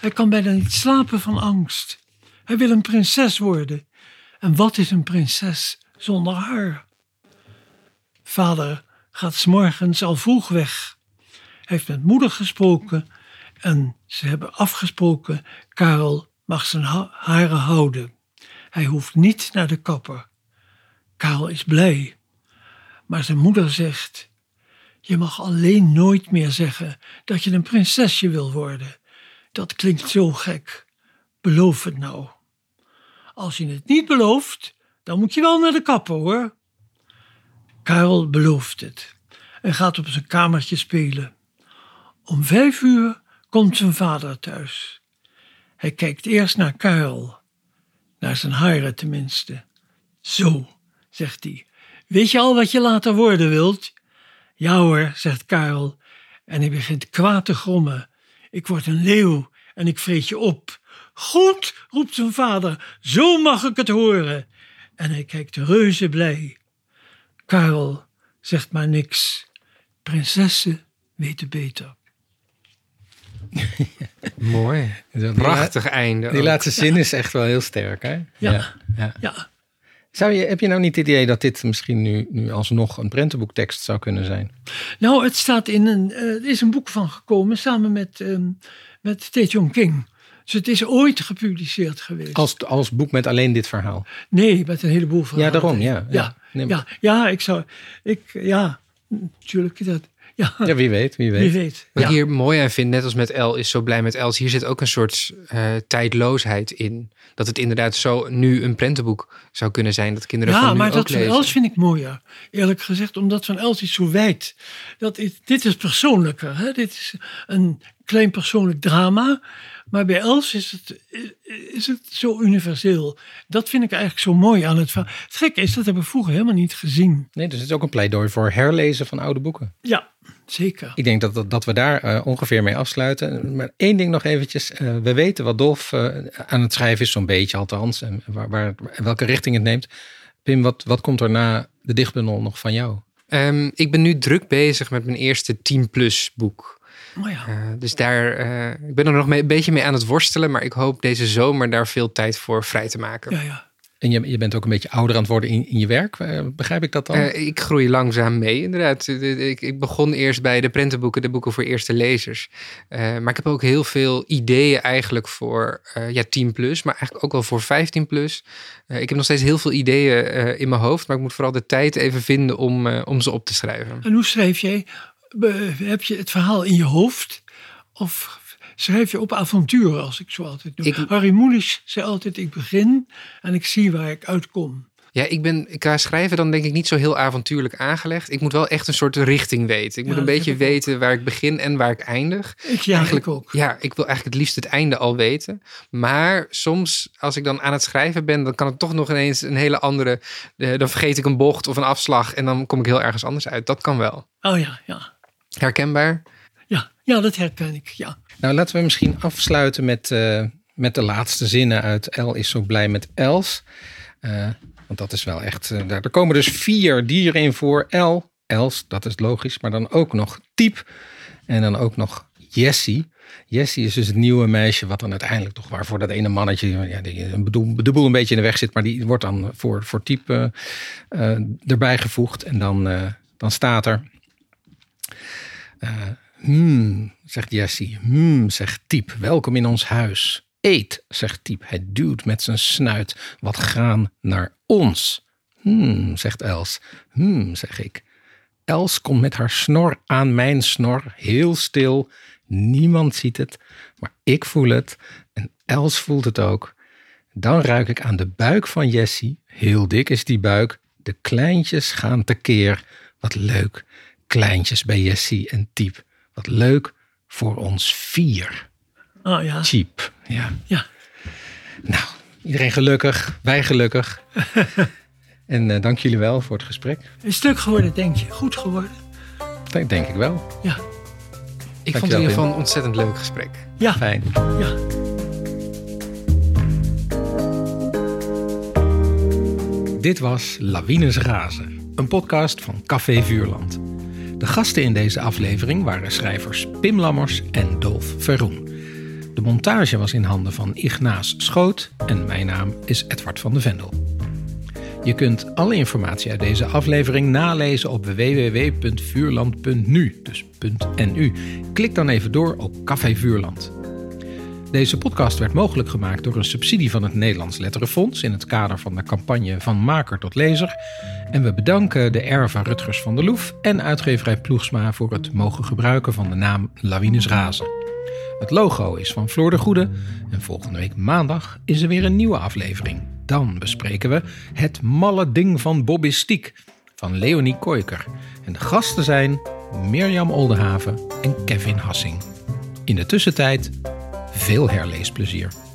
Hij kan bijna niet slapen van angst. Hij wil een prinses worden. En wat is een prinses zonder haar? Vader gaat s'morgens al vroeg weg. Hij heeft met moeder gesproken en ze hebben afgesproken: Karel mag zijn ha- haren houden. Hij hoeft niet naar de kapper. Karel is blij. Maar zijn moeder zegt: Je mag alleen nooit meer zeggen dat je een prinsesje wil worden. Dat klinkt zo gek. Beloof het nou. Als je het niet belooft, dan moet je wel naar de kapper hoor. Karel belooft het en gaat op zijn kamertje spelen. Om vijf uur komt zijn vader thuis. Hij kijkt eerst naar Karel, naar zijn haren tenminste. Zo, zegt hij. Weet je al wat je later worden wilt? Ja hoor, zegt Karel. En hij begint kwaad te grommen. Ik word een leeuw en ik vreet je op. Goed, roept zijn vader, zo mag ik het horen. En hij kijkt reuze blij. Karel zegt maar niks. Prinsessen weten beter. Mooi. Die Prachtig einde. Die ook. laatste zin is echt wel heel sterk, hè? Ja. ja. Ja, Zou je, heb je nou niet het idee dat dit misschien nu, nu alsnog een prentenboektekst zou kunnen zijn? nou, het staat in een. eh, er is een boek van gekomen samen met, ehm met Tae King. Dus het is ooit gepubliceerd geweest. Als, als boek met alleen dit verhaal. Nee, met een heleboel van. Ja, daarom, ja. Ja, Nee, ja, ja, ik zou. Ik, ja, natuurlijk. Dat, ja, Ja, wie weet, wie weet. wie weet. Wat Ja. ik hier mooi aan vind, net als met El is zo blij met Els, hier zit ook een soort eh, tijdloosheid in. Dat het inderdaad zo nu een prentenboek zou kunnen zijn dat kinderen Ja, van nu maar ook dat van. Els vind ik mooier. Eerlijk gezegd, omdat van Els is zo wijd. Dat is, dit is persoonlijker. Hè? Dit is een klein persoonlijk drama. Maar bij Els is het, is het zo universeel. Dat vind ik eigenlijk zo mooi aan het verhaal. Het gekke is, dat hebben we vroeger helemaal niet gezien. Nee, dus het is ook een pleidooi voor herlezen van oude boeken. Ja, zeker. Ik denk dat, dat, dat we daar eh, ongeveer mee afsluiten. Maar één ding nog eventjes. Eh, we weten wat Dolf eh, aan het schrijven is, zo'n beetje althans. En waar, waar, welke richting het neemt. Pim, wat, wat komt er na de dichtbundel nog van jou? Ehm, ik ben nu druk bezig met mijn eerste 10 plus boek. Oh ja. Eh, dus daar, eh, ik ben er nog mee, een beetje mee aan het worstelen, maar ik hoop deze zomer daar veel tijd voor vrij te maken. ja, ja. En je, je bent ook een beetje ouder aan het worden in, in je werk. Eh, begrijp ik dat dan? Eh, ik groei langzaam mee, inderdaad. Ik, ik begon eerst bij de prentenboeken, de boeken voor eerste lezers. Eh, maar ik heb ook heel veel ideeën eigenlijk voor eh, ja, 10 plus, maar eigenlijk ook wel voor 15 plus. Eh, ik heb nog steeds heel veel ideeën eh, in mijn hoofd, maar ik moet vooral de tijd even vinden om, eh, om ze op te schrijven. En hoe schrijf jij? Heb je het verhaal in je hoofd? Of schrijf je op avonturen, als ik zo altijd doe? Ik- Harry Mulisch zei altijd, ik begin en ik zie waar ik uitkom. Ja, ik ben qua schrijven dan denk ik niet zo heel avontuurlijk aangelegd. Ik moet wel echt een soort richting weten. Ik moet een beetje ook. weten waar ik begin en waar ik eindig. Ik, ja, Eigenlijk- ik ook. Ja, ik wil eigenlijk het liefst het einde al weten. Maar soms, als ik dan aan het schrijven ben, dan kan het toch nog ineens een hele andere. eh, dan vergeet ik een bocht of een afslag en dan kom ik heel ergens anders uit. Dat kan wel. Oh ja, ja. Herkenbaar? Ja, ja dat herken ik, ja. Nou, laten we misschien afsluiten met, eh, met de laatste zinnen uit El is zo blij met Els. Eh, want dat is wel echt. eh, daar, er komen dus vier dieren in voor. El, Els, dat is logisch. Maar dan ook nog Typ. En dan ook nog Jessie. Jessie is dus het nieuwe meisje, wat dan uiteindelijk toch waarvoor dat ene mannetje, ja, die de boel een beetje in de weg zit, maar die wordt dan voor, voor Type erbij gevoegd. En dan, eh, dan staat er. Eh, Hmm, zegt Jessie. Hmm, zegt Typ. Welkom in ons huis. Eet, zegt Typ. Hij duwt met zijn snuit wat graan naar ons. Hmm, zegt Els. Hmm, zeg ik. Els komt met haar snor aan mijn snor, heel stil. Niemand ziet het, maar ik voel het. En Els voelt het ook. Dan ruik ik aan de buik van Jessie. Heel dik is die buik. De kleintjes gaan tekeer. Wat leuk. Kleintjes bij Jessie en Typ. Wat leuk voor ons vier. Oh ja, Cheap. Ja. ja. Nou, iedereen gelukkig. Wij gelukkig. en eh, dank jullie wel voor het gesprek. Het leuk geworden, denk je? Goed geworden? Dat denk ik wel. Ja, Ik vond het in ieder geval een ontzettend leuk gesprek. ja, Fijn. ja. Dit was Lawines Razen, een podcast van Café Vuurland. De gasten in deze aflevering waren schrijvers Pim Lammers en Dolf Verroen. De montage was in handen van Ignaas Schoot en mijn naam is Edward van de Vendel. Je kunt alle informatie uit deze aflevering nalezen op www.vuurland.nu, dus .nu. Klik dan even door op Café Vuurland. Deze podcast werd mogelijk gemaakt door een subsidie van het Nederlands Letterenfonds in het kader van de campagne Van Maker tot Lezer. En we bedanken de Erva Rutgers van der Loef en uitgeverij Ploegsma voor het mogen gebruiken van de naam Lawines Razen. Het logo is van Floor de Goede en volgende week maandag is er weer een nieuwe aflevering. Dan bespreken we Het malle ding van Bobbistiek van Leonie Koiker. En de gasten zijn Mirjam Oldenhaven en Kevin Hassing. In de tussentijd veel herleesplezier.